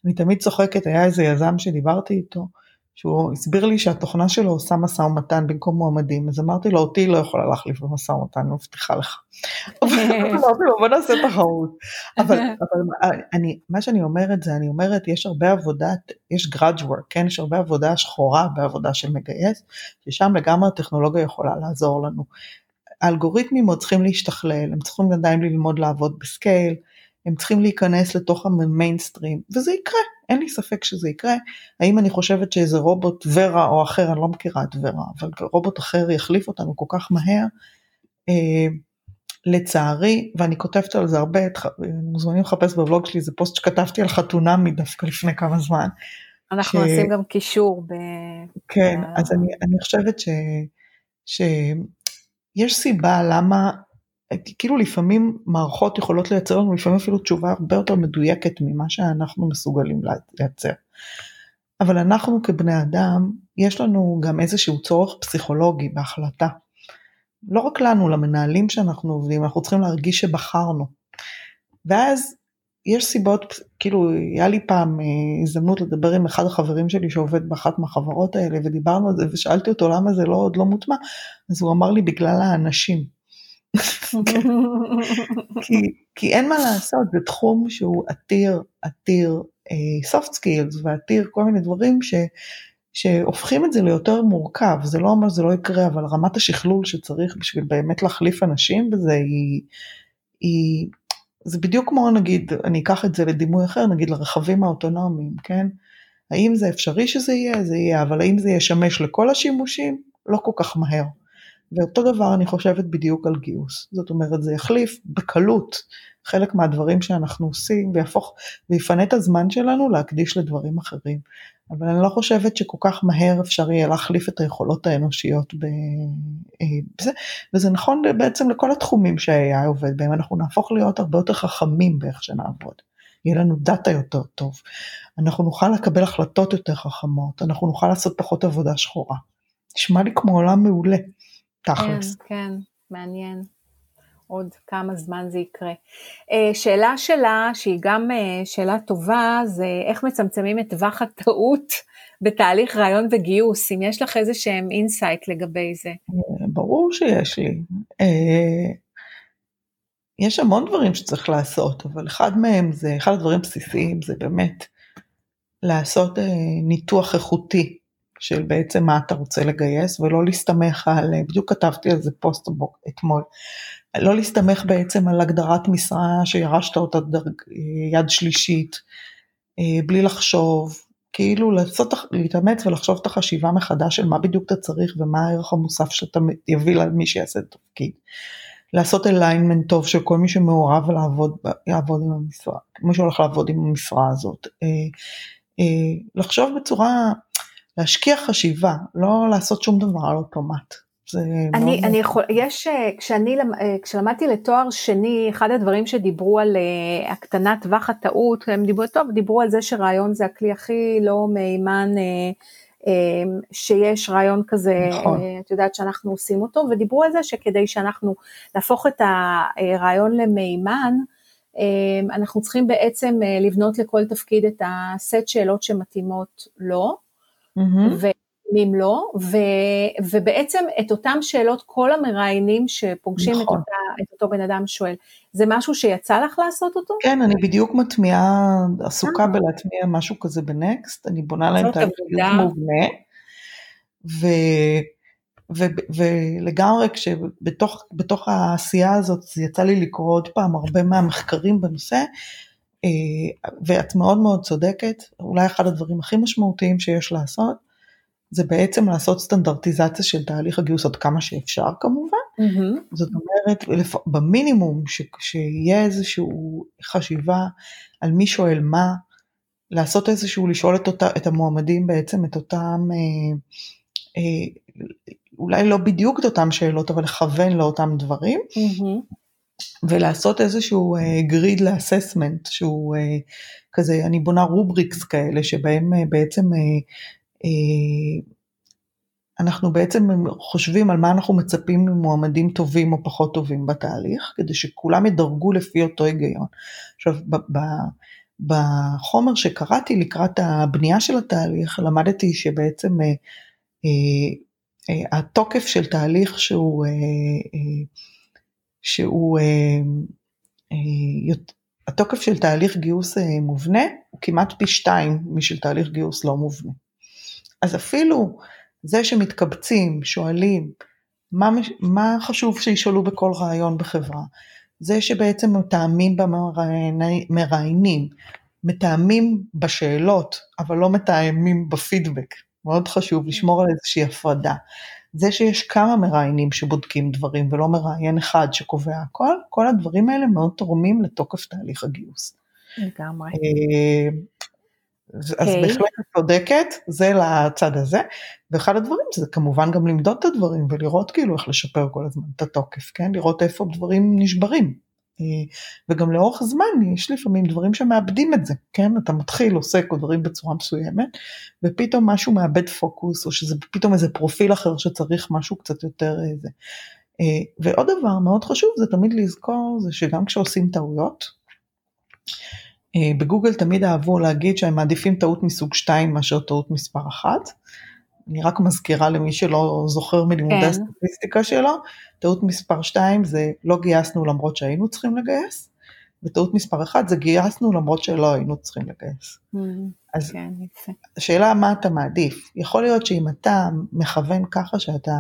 אני תמיד צוחקת, היה איזה יזם שדיברתי איתו, שהוא הסביר לי שהתוכנה שלו עושה משא ומתן במקום מועמדים, אז אמרתי לו, אותי לא יכולה להחליף במשא ומתן, אני מבטיחה לך. אמרתי לו, בוא נעשה תחרות. אבל, אבל אני, מה שאני אומרת זה, אני אומרת, יש הרבה עבודה, יש grudge work, כן? יש הרבה עבודה שחורה בעבודה של מגייס, ששם לגמרי הטכנולוגיה יכולה לעזור לנו. האלגוריתמים עוד צריכים להשתכלל, הם צריכים עדיין ללמוד לעבוד בסקייל, הם צריכים להיכנס לתוך המיינסטרים, וזה יקרה, אין לי ספק שזה יקרה. האם אני חושבת שאיזה רובוט ורה או אחר, אני לא מכירה את ורה, אבל רובוט אחר יחליף אותנו כל כך מהר, אה, לצערי, ואני כותבת על זה הרבה, מוזמנים לחפש בבלוג שלי, זה פוסט שכתבתי על חתונמי דווקא לפני כמה זמן. אנחנו ש... נשים גם קישור. ב... כן, ב... אז אני, אני חושבת ש... שיש סיבה למה כאילו לפעמים מערכות יכולות לייצר לנו לפעמים אפילו תשובה הרבה יותר מדויקת ממה שאנחנו מסוגלים לייצר. אבל אנחנו כבני אדם, יש לנו גם איזשהו צורך פסיכולוגי בהחלטה. לא רק לנו, למנהלים שאנחנו עובדים, אנחנו צריכים להרגיש שבחרנו. ואז יש סיבות, כאילו היה לי פעם אה, הזדמנות לדבר עם אחד החברים שלי שעובד באחת מהחברות האלה ודיברנו על זה ושאלתי אותו למה זה לא עוד לא מוטמע, אז הוא אמר לי בגלל האנשים. כי, כי אין מה לעשות, זה תחום שהוא עתיר, עתיר uh, soft skills ועתיר כל מיני דברים ש, שהופכים את זה ליותר מורכב, זה לא אומר שזה לא יקרה, אבל רמת השכלול שצריך בשביל באמת להחליף אנשים בזה היא, היא זה בדיוק כמו נגיד, אני אקח את זה לדימוי אחר, נגיד לרכבים האוטונומיים, כן? האם זה אפשרי שזה יהיה? זה יהיה, אבל האם זה ישמש לכל השימושים? לא כל כך מהר. ואותו דבר אני חושבת בדיוק על גיוס. זאת אומרת, זה יחליף בקלות חלק מהדברים שאנחנו עושים ויהפוך ויפנה את הזמן שלנו להקדיש לדברים אחרים. אבל אני לא חושבת שכל כך מהר אפשר יהיה להחליף את היכולות האנושיות אה, בזה, וזה נכון בעצם לכל התחומים שה-AI עובד בהם, אנחנו נהפוך להיות הרבה יותר חכמים באיך שנעבוד. יהיה לנו דאטה יותר טוב, אנחנו נוכל לקבל החלטות יותר חכמות, אנחנו נוכל לעשות פחות עבודה שחורה. נשמע לי כמו עולם מעולה. תכלס. כן, כן, מעניין. עוד כמה זמן זה יקרה. אה, שאלה שלה, שהיא גם אה, שאלה טובה, זה איך מצמצמים את טווח הטעות בתהליך ריאיון וגיוס, אם יש לך איזה שהם insight לגבי זה. אה, ברור שיש לי. יש המון דברים שצריך לעשות, אבל אחד מהם זה, אחד הדברים הבסיסיים זה באמת לעשות ניתוח איכותי של בעצם מה אתה רוצה לגייס ולא להסתמך על, בדיוק כתבתי על זה פוסט אתמול, לא להסתמך בעצם על הגדרת משרה שירשת אותה דרג, יד שלישית, אה, בלי לחשוב, כאילו לעשות, להתאמץ ולחשוב את החשיבה מחדש של מה בדיוק אתה צריך ומה הערך המוסף שאתה יביא למי שיעשה את התפקיד. לעשות alignment טוב של כל מי שמעורב לעבוד, לעבוד עם המשרה, מי שהולך לעבוד עם המשרה הזאת. אה, אה, לחשוב בצורה להשקיע חשיבה, לא לעשות שום דבר על אוטומט. אני, אני יכול, יש, אה, כשאני, אה, כשלמדתי לתואר שני, אחד הדברים שדיברו על uh, הקטנת טווח הטעות, הם דיברו, טוב, דיברו על זה שרעיון זה הכלי הכי לא מהימן שיש רעיון כזה, נכון. את יודעת שאנחנו עושים אותו, ודיברו על זה שכדי שאנחנו נהפוך את הרעיון למימן, uh, אנחנו צריכים בעצם לבנות לכל תפקיד את הסט שאלות שמתאימות לו. Mm-hmm. ואם לא, ו, ובעצם את אותן שאלות כל המראיינים שפוגשים נכון. את, אותה, את אותו בן אדם שואל, זה משהו שיצא לך לעשות אותו? כן, אני בדיוק מטמיעה, עסוקה אה. בלהטמיע משהו כזה בנקסט, אני בונה להם את תהליך מובנה, ו... ו, ולגמרי כשבתוך העשייה הזאת יצא לי לקרוא עוד פעם הרבה מהמחקרים בנושא, ואת מאוד מאוד צודקת, אולי אחד הדברים הכי משמעותיים שיש לעשות, זה בעצם לעשות סטנדרטיזציה של תהליך הגיוס עד כמה שאפשר כמובן. Mm-hmm. זאת אומרת, במינימום ש, שיהיה איזושהי חשיבה על מי שואל מה, לעשות איזשהו, לשאול את, אותה, את המועמדים בעצם את אותם, אה, אה, אולי לא בדיוק את אותן שאלות, אבל לכוון לאותם דברים. Mm-hmm. ולעשות איזשהו grid uh, ל assessment שהוא uh, כזה, אני בונה rubrics כאלה שבהם uh, בעצם uh, uh, אנחנו בעצם חושבים על מה אנחנו מצפים ממועמדים טובים או פחות טובים בתהליך, כדי שכולם ידרגו לפי אותו היגיון. עכשיו, בחומר שקראתי לקראת הבנייה של התהליך, למדתי שבעצם uh, uh, uh, התוקף של תהליך שהוא uh, uh, שהוא, אה, אה, התוקף של תהליך גיוס אה, מובנה הוא כמעט פי שתיים משל תהליך גיוס לא מובנה. אז אפילו זה שמתקבצים, שואלים, מה, מה חשוב שישאלו בכל רעיון בחברה, זה שבעצם מתאמים במראיינים, מתאמים בשאלות, אבל לא מתאמים בפידבק, מאוד חשוב לשמור על איזושהי הפרדה. זה שיש כמה מראיינים שבודקים דברים ולא מראיין אחד שקובע הכל, כל הדברים האלה מאוד תורמים לתוקף תהליך הגיוס. לגמרי. אה, אז okay. אוקיי. בהחלט את צודקת, זה לצד הזה, ואחד הדברים זה כמובן גם למדוד את הדברים ולראות כאילו איך לשפר כל הזמן את התוקף, כן? לראות איפה דברים נשברים. אה, וגם לאורך זמן יש לפעמים דברים שמאבדים את זה, כן? אתה מתחיל עוסק או דברים בצורה מסוימת, ופתאום משהו מאבד פוקוס, או שזה פתאום איזה פרופיל אחר שצריך משהו קצת יותר איזה. אה, אה, ועוד דבר מאוד חשוב זה תמיד לזכור זה שגם כשעושים טעויות, בגוגל תמיד אהבו להגיד שהם מעדיפים טעות מסוג 2 מאשר טעות מספר 1. אני רק מזכירה למי שלא זוכר מלימודי כן. הסטטיסטיקה שלו, טעות מספר 2 זה לא גייסנו למרות שהיינו צריכים לגייס, וטעות מספר 1 זה גייסנו למרות שלא היינו צריכים לגייס. Mm, אז כן, השאלה מה אתה מעדיף, יכול להיות שאם אתה מכוון ככה שאתה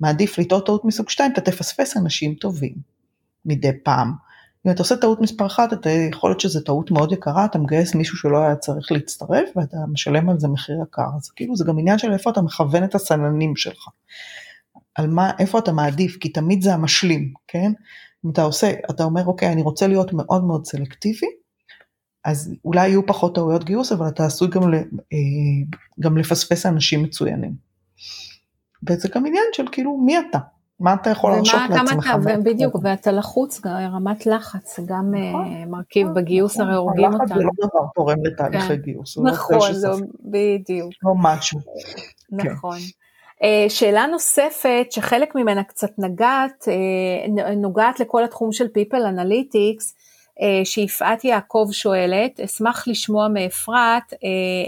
מעדיף לטעות טעות מסוג 2, אתה תפספס אנשים טובים מדי פעם. אם אתה עושה טעות מספר אחת, אתה יכול להיות שזו טעות מאוד יקרה, אתה מגייס מישהו שלא היה צריך להצטרף ואתה משלם על זה מחיר יקר. אז כאילו זה גם עניין של איפה אתה מכוון את הסננים שלך. על מה, איפה אתה מעדיף, כי תמיד זה המשלים, כן? אם אתה עושה, אתה אומר, אוקיי, אני רוצה להיות מאוד מאוד סלקטיבי, אז אולי יהיו פחות טעויות גיוס, אבל אתה עשוי גם, אה, גם לפספס אנשים מצוינים. וזה גם עניין של כאילו, מי אתה? מה אתה יכול להרשות לעצמך? אתה, בדיוק, ואתה לחוץ, רמת לחץ, גם אה, נכון, מרכיב נכון, בגיוס, נכון. הרי הורגים אותנו. לחץ זה לא דבר תורם לתהליכי כן. גיוס. נכון, בדיוק. לא משהו. כן. נכון. אה, שאלה נוספת שחלק ממנה קצת נגעת, אה, נוגעת לכל התחום של People Analytics, אה, שיפעת יעקב שואלת, אשמח לשמוע מאפרת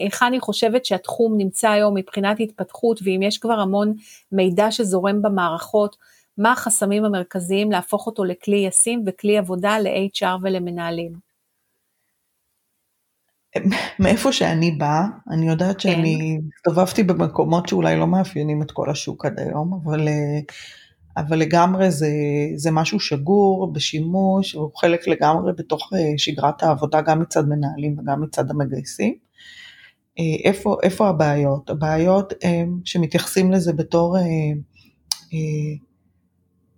איך אני חושבת שהתחום נמצא היום מבחינת התפתחות ואם יש כבר המון מידע שזורם במערכות, מה החסמים המרכזיים להפוך אותו לכלי ישים וכלי עבודה ל-HR ולמנהלים. מאיפה שאני באה, אני יודעת כן. שאני הסתובבתי במקומות שאולי לא מאפיינים את כל השוק עד היום, אבל, אה, אבל לגמרי זה, זה משהו שגור בשימוש, הוא חלק לגמרי בתוך אה, שגרת העבודה גם מצד מנהלים וגם מצד המגייסים. אה, איפה, איפה הבעיות? הבעיות הם שמתייחסים לזה בתור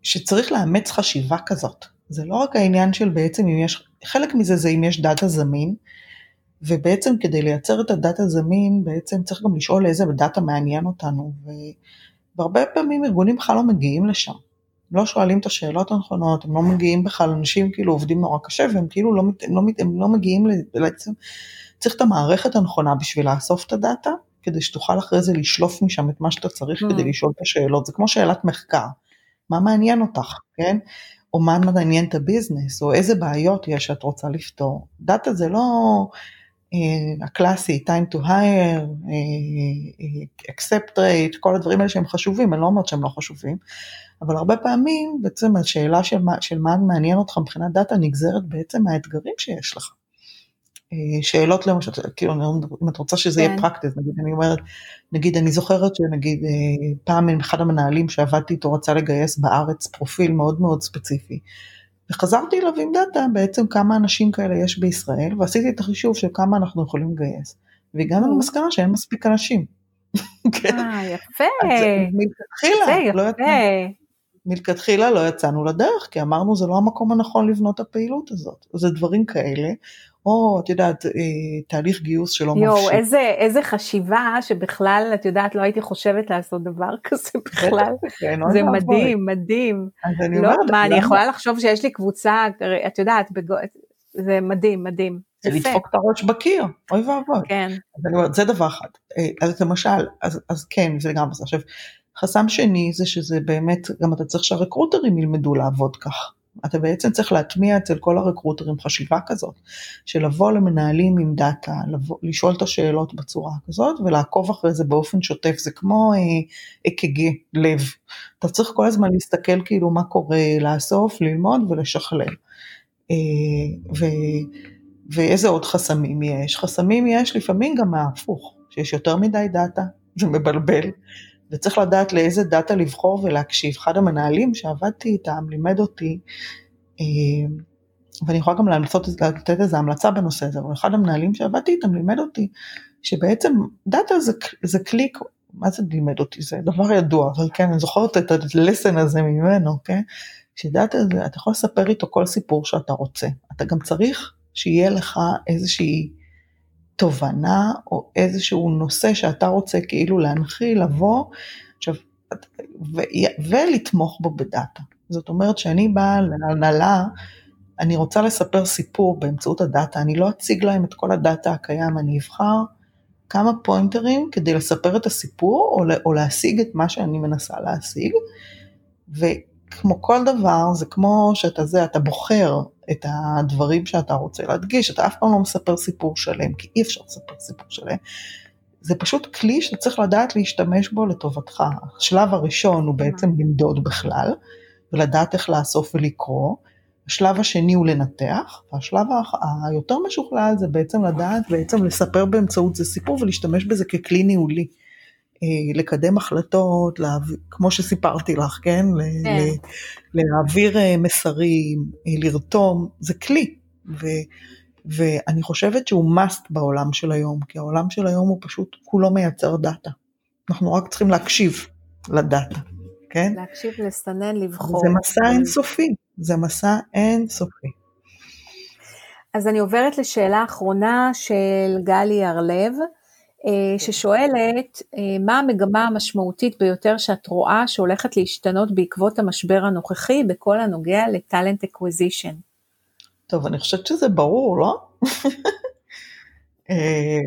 שצריך לאמץ חשיבה כזאת. זה לא רק העניין של בעצם אם יש, חלק מזה זה אם יש דאטה זמין, ובעצם כדי לייצר את ה data זמין, בעצם צריך גם לשאול איזה data מעניין אותנו, והרבה פעמים ארגונים בכלל לא מגיעים לשם. הם לא שואלים את השאלות הנכונות, הם לא מגיעים בכלל, אנשים כאילו עובדים נורא קשה, והם כאילו לא, הם לא, הם לא מגיעים בעצם, צריך את המערכת הנכונה בשביל לאסוף את ה data, כדי שתוכל אחרי זה לשלוף משם את מה שאתה צריך mm. כדי לשאול את השאלות, זה כמו שאלת מחקר, מה מעניין אותך, כן? או מה מעניין את ה business, או איזה בעיות יש שאת רוצה לפתור. data זה לא הקלאסי, time to hire, אה, אה, accept rate, כל הדברים האלה שהם חשובים, אני לא אומרת שהם לא חשובים, אבל הרבה פעמים בעצם השאלה של מה, של מה מעניין אותך מבחינת data נגזרת בעצם מהאתגרים שיש לך. שאלות למשל, כאילו אם את רוצה שזה כן. יהיה פרקטי, נגיד אני אומרת, נגיד אני זוכרת שנגיד פעם עם אחד המנהלים שעבדתי איתו רצה לגייס בארץ פרופיל מאוד מאוד ספציפי. וחזרתי אליו עם data בעצם כמה אנשים כאלה יש בישראל, ועשיתי את החישוב של כמה אנחנו יכולים לגייס. והגענו. למסקנה שאין מספיק אנשים. כן. אה, יפה. מלכתחילה, לא יפה. מלכתחילה לא יצאנו לדרך, כי אמרנו זה לא המקום הנכון לבנות הפעילות הזאת. זה דברים כאלה, או את יודעת, אה, תהליך גיוס שלא מבשיל. יואו, איזה, איזה חשיבה שבכלל, את יודעת, לא הייתי חושבת לעשות דבר כזה בכלל. כן, זה מדהים, מדהים. אז אני לא, אומרת, מה, אני יכולה לחשוב שיש לי קבוצה, את יודעת, בגו... זה מדהים, מדהים. זה לדפוק את הראש בקיר, אוי ואבוי. כן. אז אני אומרת, זה דבר אחד. אה, אז למשל, אז, אז כן, זה גם זה. עכשיו, חסם שני זה שזה באמת, גם אתה צריך שהרקרוטרים ילמדו לעבוד כך. אתה בעצם צריך להטמיע אצל כל הרקרוטרים חשיבה כזאת, של לבוא למנהלים עם דאטה, לבוא, לשאול את השאלות בצורה כזאת ולעקוב אחרי זה באופן שוטף, זה כמו אק"ג, אה, לב. אתה צריך כל הזמן להסתכל כאילו מה קורה, לאסוף, ללמוד ולשכלל. אה, ו, ואיזה עוד חסמים יש? חסמים יש לפעמים גם מההפוך, שיש יותר מדי data, זה מבלבל. וצריך לדעת לאיזה data לבחור ולהקשיב. אחד המנהלים שעבדתי איתם לימד אותי, אה, ואני יכולה גם להמלצות, לתת איזה המלצה בנושא הזה, אבל אחד המנהלים שעבדתי איתם לימד אותי שבעצם data זה, זה קליק, מה זה לימד אותי? זה דבר ידוע, אבל כן, אני זוכרת את ה lesson הזה ממנו, כן? שדאטה זה, אתה יכול לספר איתו כל סיפור שאתה רוצה. אתה גם צריך שיהיה לך איזושהי תובנה או איזשהו נושא שאתה רוצה כאילו להנחיל, לבוא, עכשיו, ו, ולתמוך בו בדאטה. זאת אומרת שאני באה להנהלה, אני רוצה לספר סיפור באמצעות הדאטה, אני לא אציג להם את כל הדאטה הקיים, אני אבחר כמה פוינטרים כדי לספר את הסיפור או, או להשיג את מה שאני מנסה להשיג. וכמו כל דבר, זה כמו שאתה זה, אתה בוחר את הדברים שאתה רוצה להדגיש, אתה אף פעם לא מספר סיפור שלם, כי אי אפשר לספר סיפור שלם. זה פשוט כלי שאתה צריך לדעת להשתמש בו לטובתך. השלב הראשון הוא בעצם למדוד בכלל, ולדעת איך לאסוף ולקרוא. השלב השני הוא לנתח, והשלב היותר משוכלל זה בעצם לדעת בעצם לספר באמצעות זה סיפור ולהשתמש בזה ככלי ניהולי. אה, לקדם החלטות, להעביר, כמו שסיפרתי לך, כן? כן. להעביר אה, מסרים, אה, לרתום, זה כלי. ו, ואני חושבת שהוא must בעולם של היום, כי העולם של היום הוא פשוט כולו מייצר דאטה. אנחנו רק צריכים להקשיב לדאטה, כן? להקשיב, לסנן, לבחור. זה מסע אינסופי, זה מסע אינסופי. אז אני עוברת לשאלה אחרונה של גלי הרלב. אה, ששואלת אה, מה המגמה המשמעותית ביותר שאת רואה שהולכת להשתנות בעקבות המשבר הנוכחי בכל הנוגע ל talent acquisition. טוב, אני חושבת שזה ברור, לא? אה,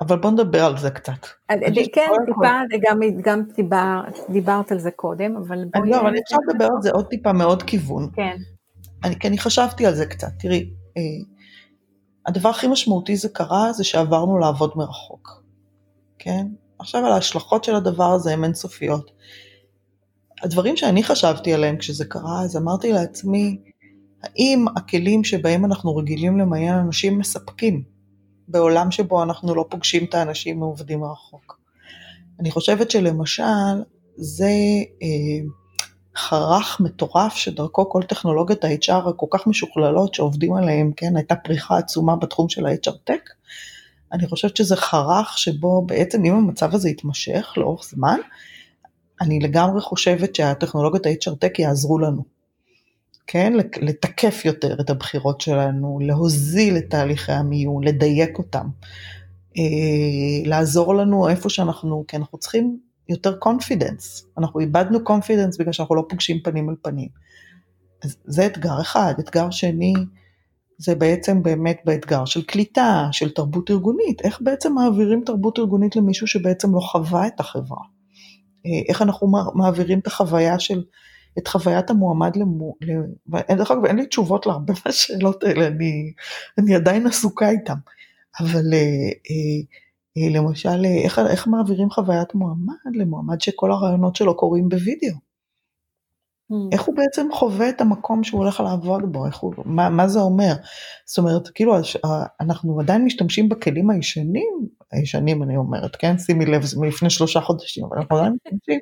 אבל בוא נדבר על זה קצת. כן, טיפה, גם, גם דיבר, דיברת על זה קודם, אבל בואי... לא, אני עכשיו לדבר על זה עוד טיפה מעוד כיוון. כן. אני, כי אני חשבתי על זה קצת. תראי, הדבר הכי משמעותי זה קרה, זה שעברנו לעבוד מרחוק, כן? עכשיו על ההשלכות של הדבר הזה הן אינסופיות. הדברים שאני חשבתי עליהם כשזה קרה, אז אמרתי לעצמי, האם הכלים שבהם אנחנו רגילים למיין אנשים מספקים בעולם שבו אנחנו לא פוגשים את האנשים מעובדים מרחוק? אני חושבת שלמשל, זה אה, חרך מטורף שדרכו כל טכנולוגיות ה-HR הכל כך משוכללות שעובדים עליהן, כן, הייתה פריחה עצומה בתחום של ה-HR Tech. אני חושבת שזה חרך שבו בעצם אם המצב הזה יתמשך לאורך זמן, אני לגמרי חושבת שהטכנולוגיות ה-HR Tech יעזרו לנו. כן, לתקף יותר את הבחירות שלנו, להוזיל את תהליכי המיון, לדייק אותם, אה, לעזור לנו איפה שאנחנו, כי אנחנו צריכים יותר confidence. אנחנו איבדנו confidence בגלל שאנחנו לא פוגשים פנים על פנים. אז זה אתגר אחד. אתגר שני, זה בעצם באמת באתגר של קליטה, של תרבות ארגונית. איך בעצם מעבירים תרבות ארגונית למישהו שבעצם לא חווה את החברה? אה, איך אנחנו מעבירים את החוויה של, את חוויית המועמד למו... דרך אגב, אין לי תשובות להרבה מהשאלות האלה, אני, אני עדיין עסוקה איתן. אבל אה, אה, למשל, אה, איך, איך מעבירים חוויית מועמד למועמד שכל הרעיונות שלו קורים בווידאו? Mm. איך הוא בעצם חווה את המקום שהוא הולך לעבוד בו, הוא, מה, מה זה אומר? זאת אומרת, כאילו, אנחנו עדיין משתמשים בכלים הישנים, הישנים אני אומרת, כן? שימי לב, זה מלפני שלושה חודשים, אבל אנחנו עדיין משתמשים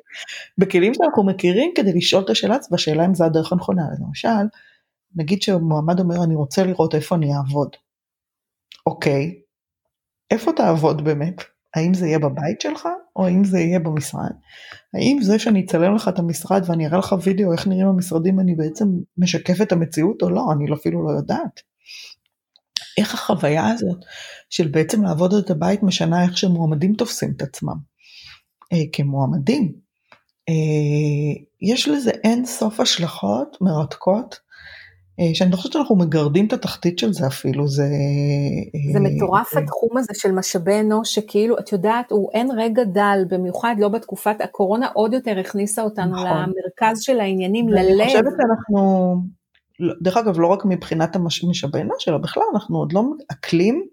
בכלים שאנחנו מכירים כדי לשאול את השאלה, והשאלה אם זה הדרך הנכונה. למשל, נגיד שמועמד אומר, אני רוצה לראות איפה אני אעבוד. אוקיי, איפה תעבוד באמת? האם זה יהיה בבית שלך או האם זה יהיה במשרד? האם זה שאני אצלם לך את המשרד ואני אראה לך וידאו איך נראים המשרדים אני בעצם משקף את המציאות או לא? אני אפילו לא יודעת. איך החוויה הזאת של בעצם לעבוד את הבית משנה איך שמועמדים תופסים את עצמם אה, כמועמדים. אה, יש לזה אין סוף השלכות מרתקות שאני לא חושבת שאנחנו מגרדים את התחתית של זה אפילו, זה... זה מטורף התחום הזה של משאבי אנוש, שכאילו, את יודעת, הוא אין רגע דל, במיוחד לא בתקופת הקורונה, עוד יותר הכניסה אותנו נכון. למרכז של העניינים, ללב. אני חושבת שאנחנו, דרך אגב, לא רק מבחינת המשאבי אנוש, אלא בכלל אנחנו עוד לא מעכלים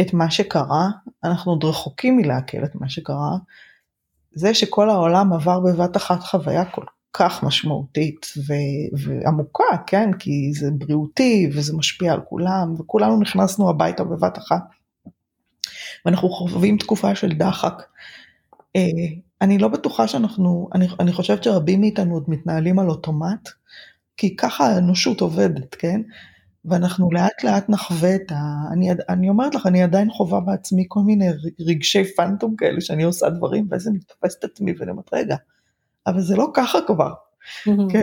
את מה שקרה, אנחנו עוד רחוקים מלעכל את מה שקרה. זה שכל העולם עבר בבת אחת חוויה כל כך משמעותית ו- ועמוקה, כן? כי זה בריאותי וזה משפיע על כולם, וכולנו נכנסנו הביתה בבת אחת. ואנחנו חווים תקופה של דחק. אה, אני לא בטוחה שאנחנו, אני, אני חושבת שרבים מאיתנו עוד מתנהלים על אוטומט, כי ככה האנושות עובדת, כן? ואנחנו לאט לאט נחווה את ה... אני, אני אומרת לך, אני עדיין חווה בעצמי כל מיני רגשי פנטום כאלה שאני עושה דברים, ואז אני תופסת את עצמי ואני אומרת, רגע, אבל זה לא ככה כבר. כן?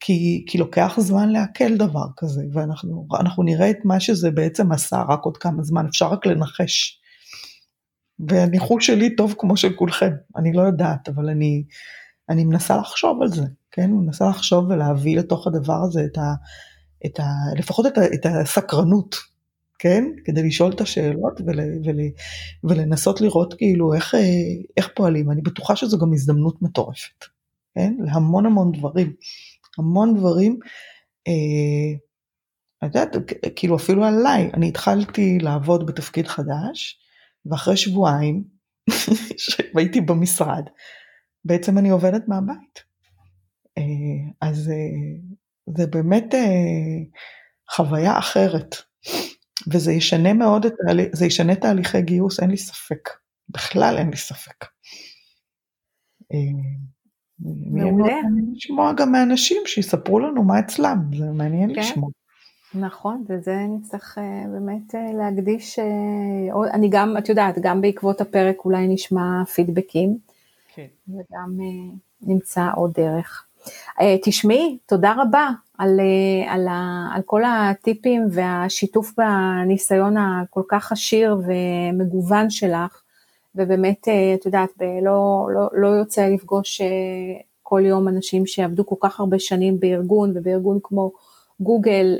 כי, כי לוקח זמן לעכל דבר כזה, ואנחנו נראה את מה שזה בעצם עשה רק עוד כמה זמן, אפשר רק לנחש. והניחוש שלי טוב כמו של כולכם, אני לא יודעת, אבל אני, אני מנסה לחשוב על זה, כן? אני מנסה לחשוב ולהביא לתוך הדבר הזה את ה... את ה לפחות את, ה, את הסקרנות, כן? כדי לשאול את השאלות ול, ול, ולנסות לראות כאילו איך, אה, איך פועלים. אני בטוחה שזו גם הזדמנות מטורפת, כן? להמון המון דברים. המון דברים. אה, את יודעת, כאילו אפילו עליי, אני התחלתי לעבוד בתפקיד חדש, ואחרי שבועיים שהייתי במשרד, בעצם אני עובדת מהבית. אה, אז אה, זה באמת חוויה אחרת. וזה ישנה מאוד את, זה ישנה תהליכי גיוס, אין לי ספק. בכלל אין לי ספק. אה, מעולה. לשמוע גם מאנשים שיספרו לנו מה אצלם, זה מעניין כן. לשמוע. נכון, וזה נצטרך אה, באמת אה, להקדיש, אני גם, את יודעת, גם בעקבות הפרק אולי נשמע פידבקים, כן. וגם נמצא עוד דרך. תשמעי, תודה רבה. על, אה, על, ה, על כל הטיפים והשיתוף בניסיון הכל כך עשיר ומגוון שלך, ובאמת, אה, את יודעת, לא, לא, לא יוצא לפגוש אה, כל יום אנשים שעבדו כל כך הרבה שנים בארגון, ובארגון כמו גוגל,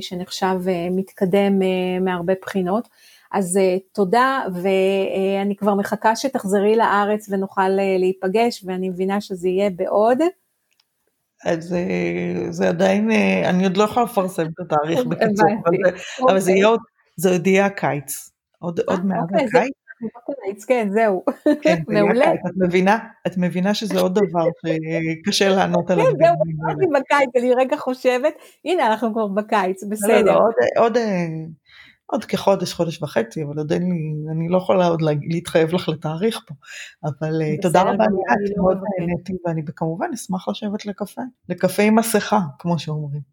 שנחשב מתקדם מהרבה בחינות. אז תודה, ואני כבר מחכה שתחזרי לארץ ונוכל להיפגש, ואני מבינה שזה יהיה בעוד. אז אה, זה עדיין, אה, אני עוד לא יכולה לפרסם את התאריך בקיצור, אבל זה יהיה עוד, זה עוד יהיה הקיץ, עוד אה, מעט אוקיי, הקיץ. כן, זהו, כן, מעולה. את מבינה, את מבינה שזה עוד דבר שקשה לענות עליו. כן, זהו, אמרתי בקיץ, אני רגע חושבת, הנה אנחנו כבר בקיץ, בסדר. לא, לא, עוד עוד כחודש, חודש וחצי, אבל עוד אין לי, אני לא יכולה עוד להתחייב לך לתאריך פה. אבל אה, תודה רבה, אני מאוד נהניתי, ואני כמובן אשמח לשבת לקפה, לקפה עם מסכה, כמו שאומרים.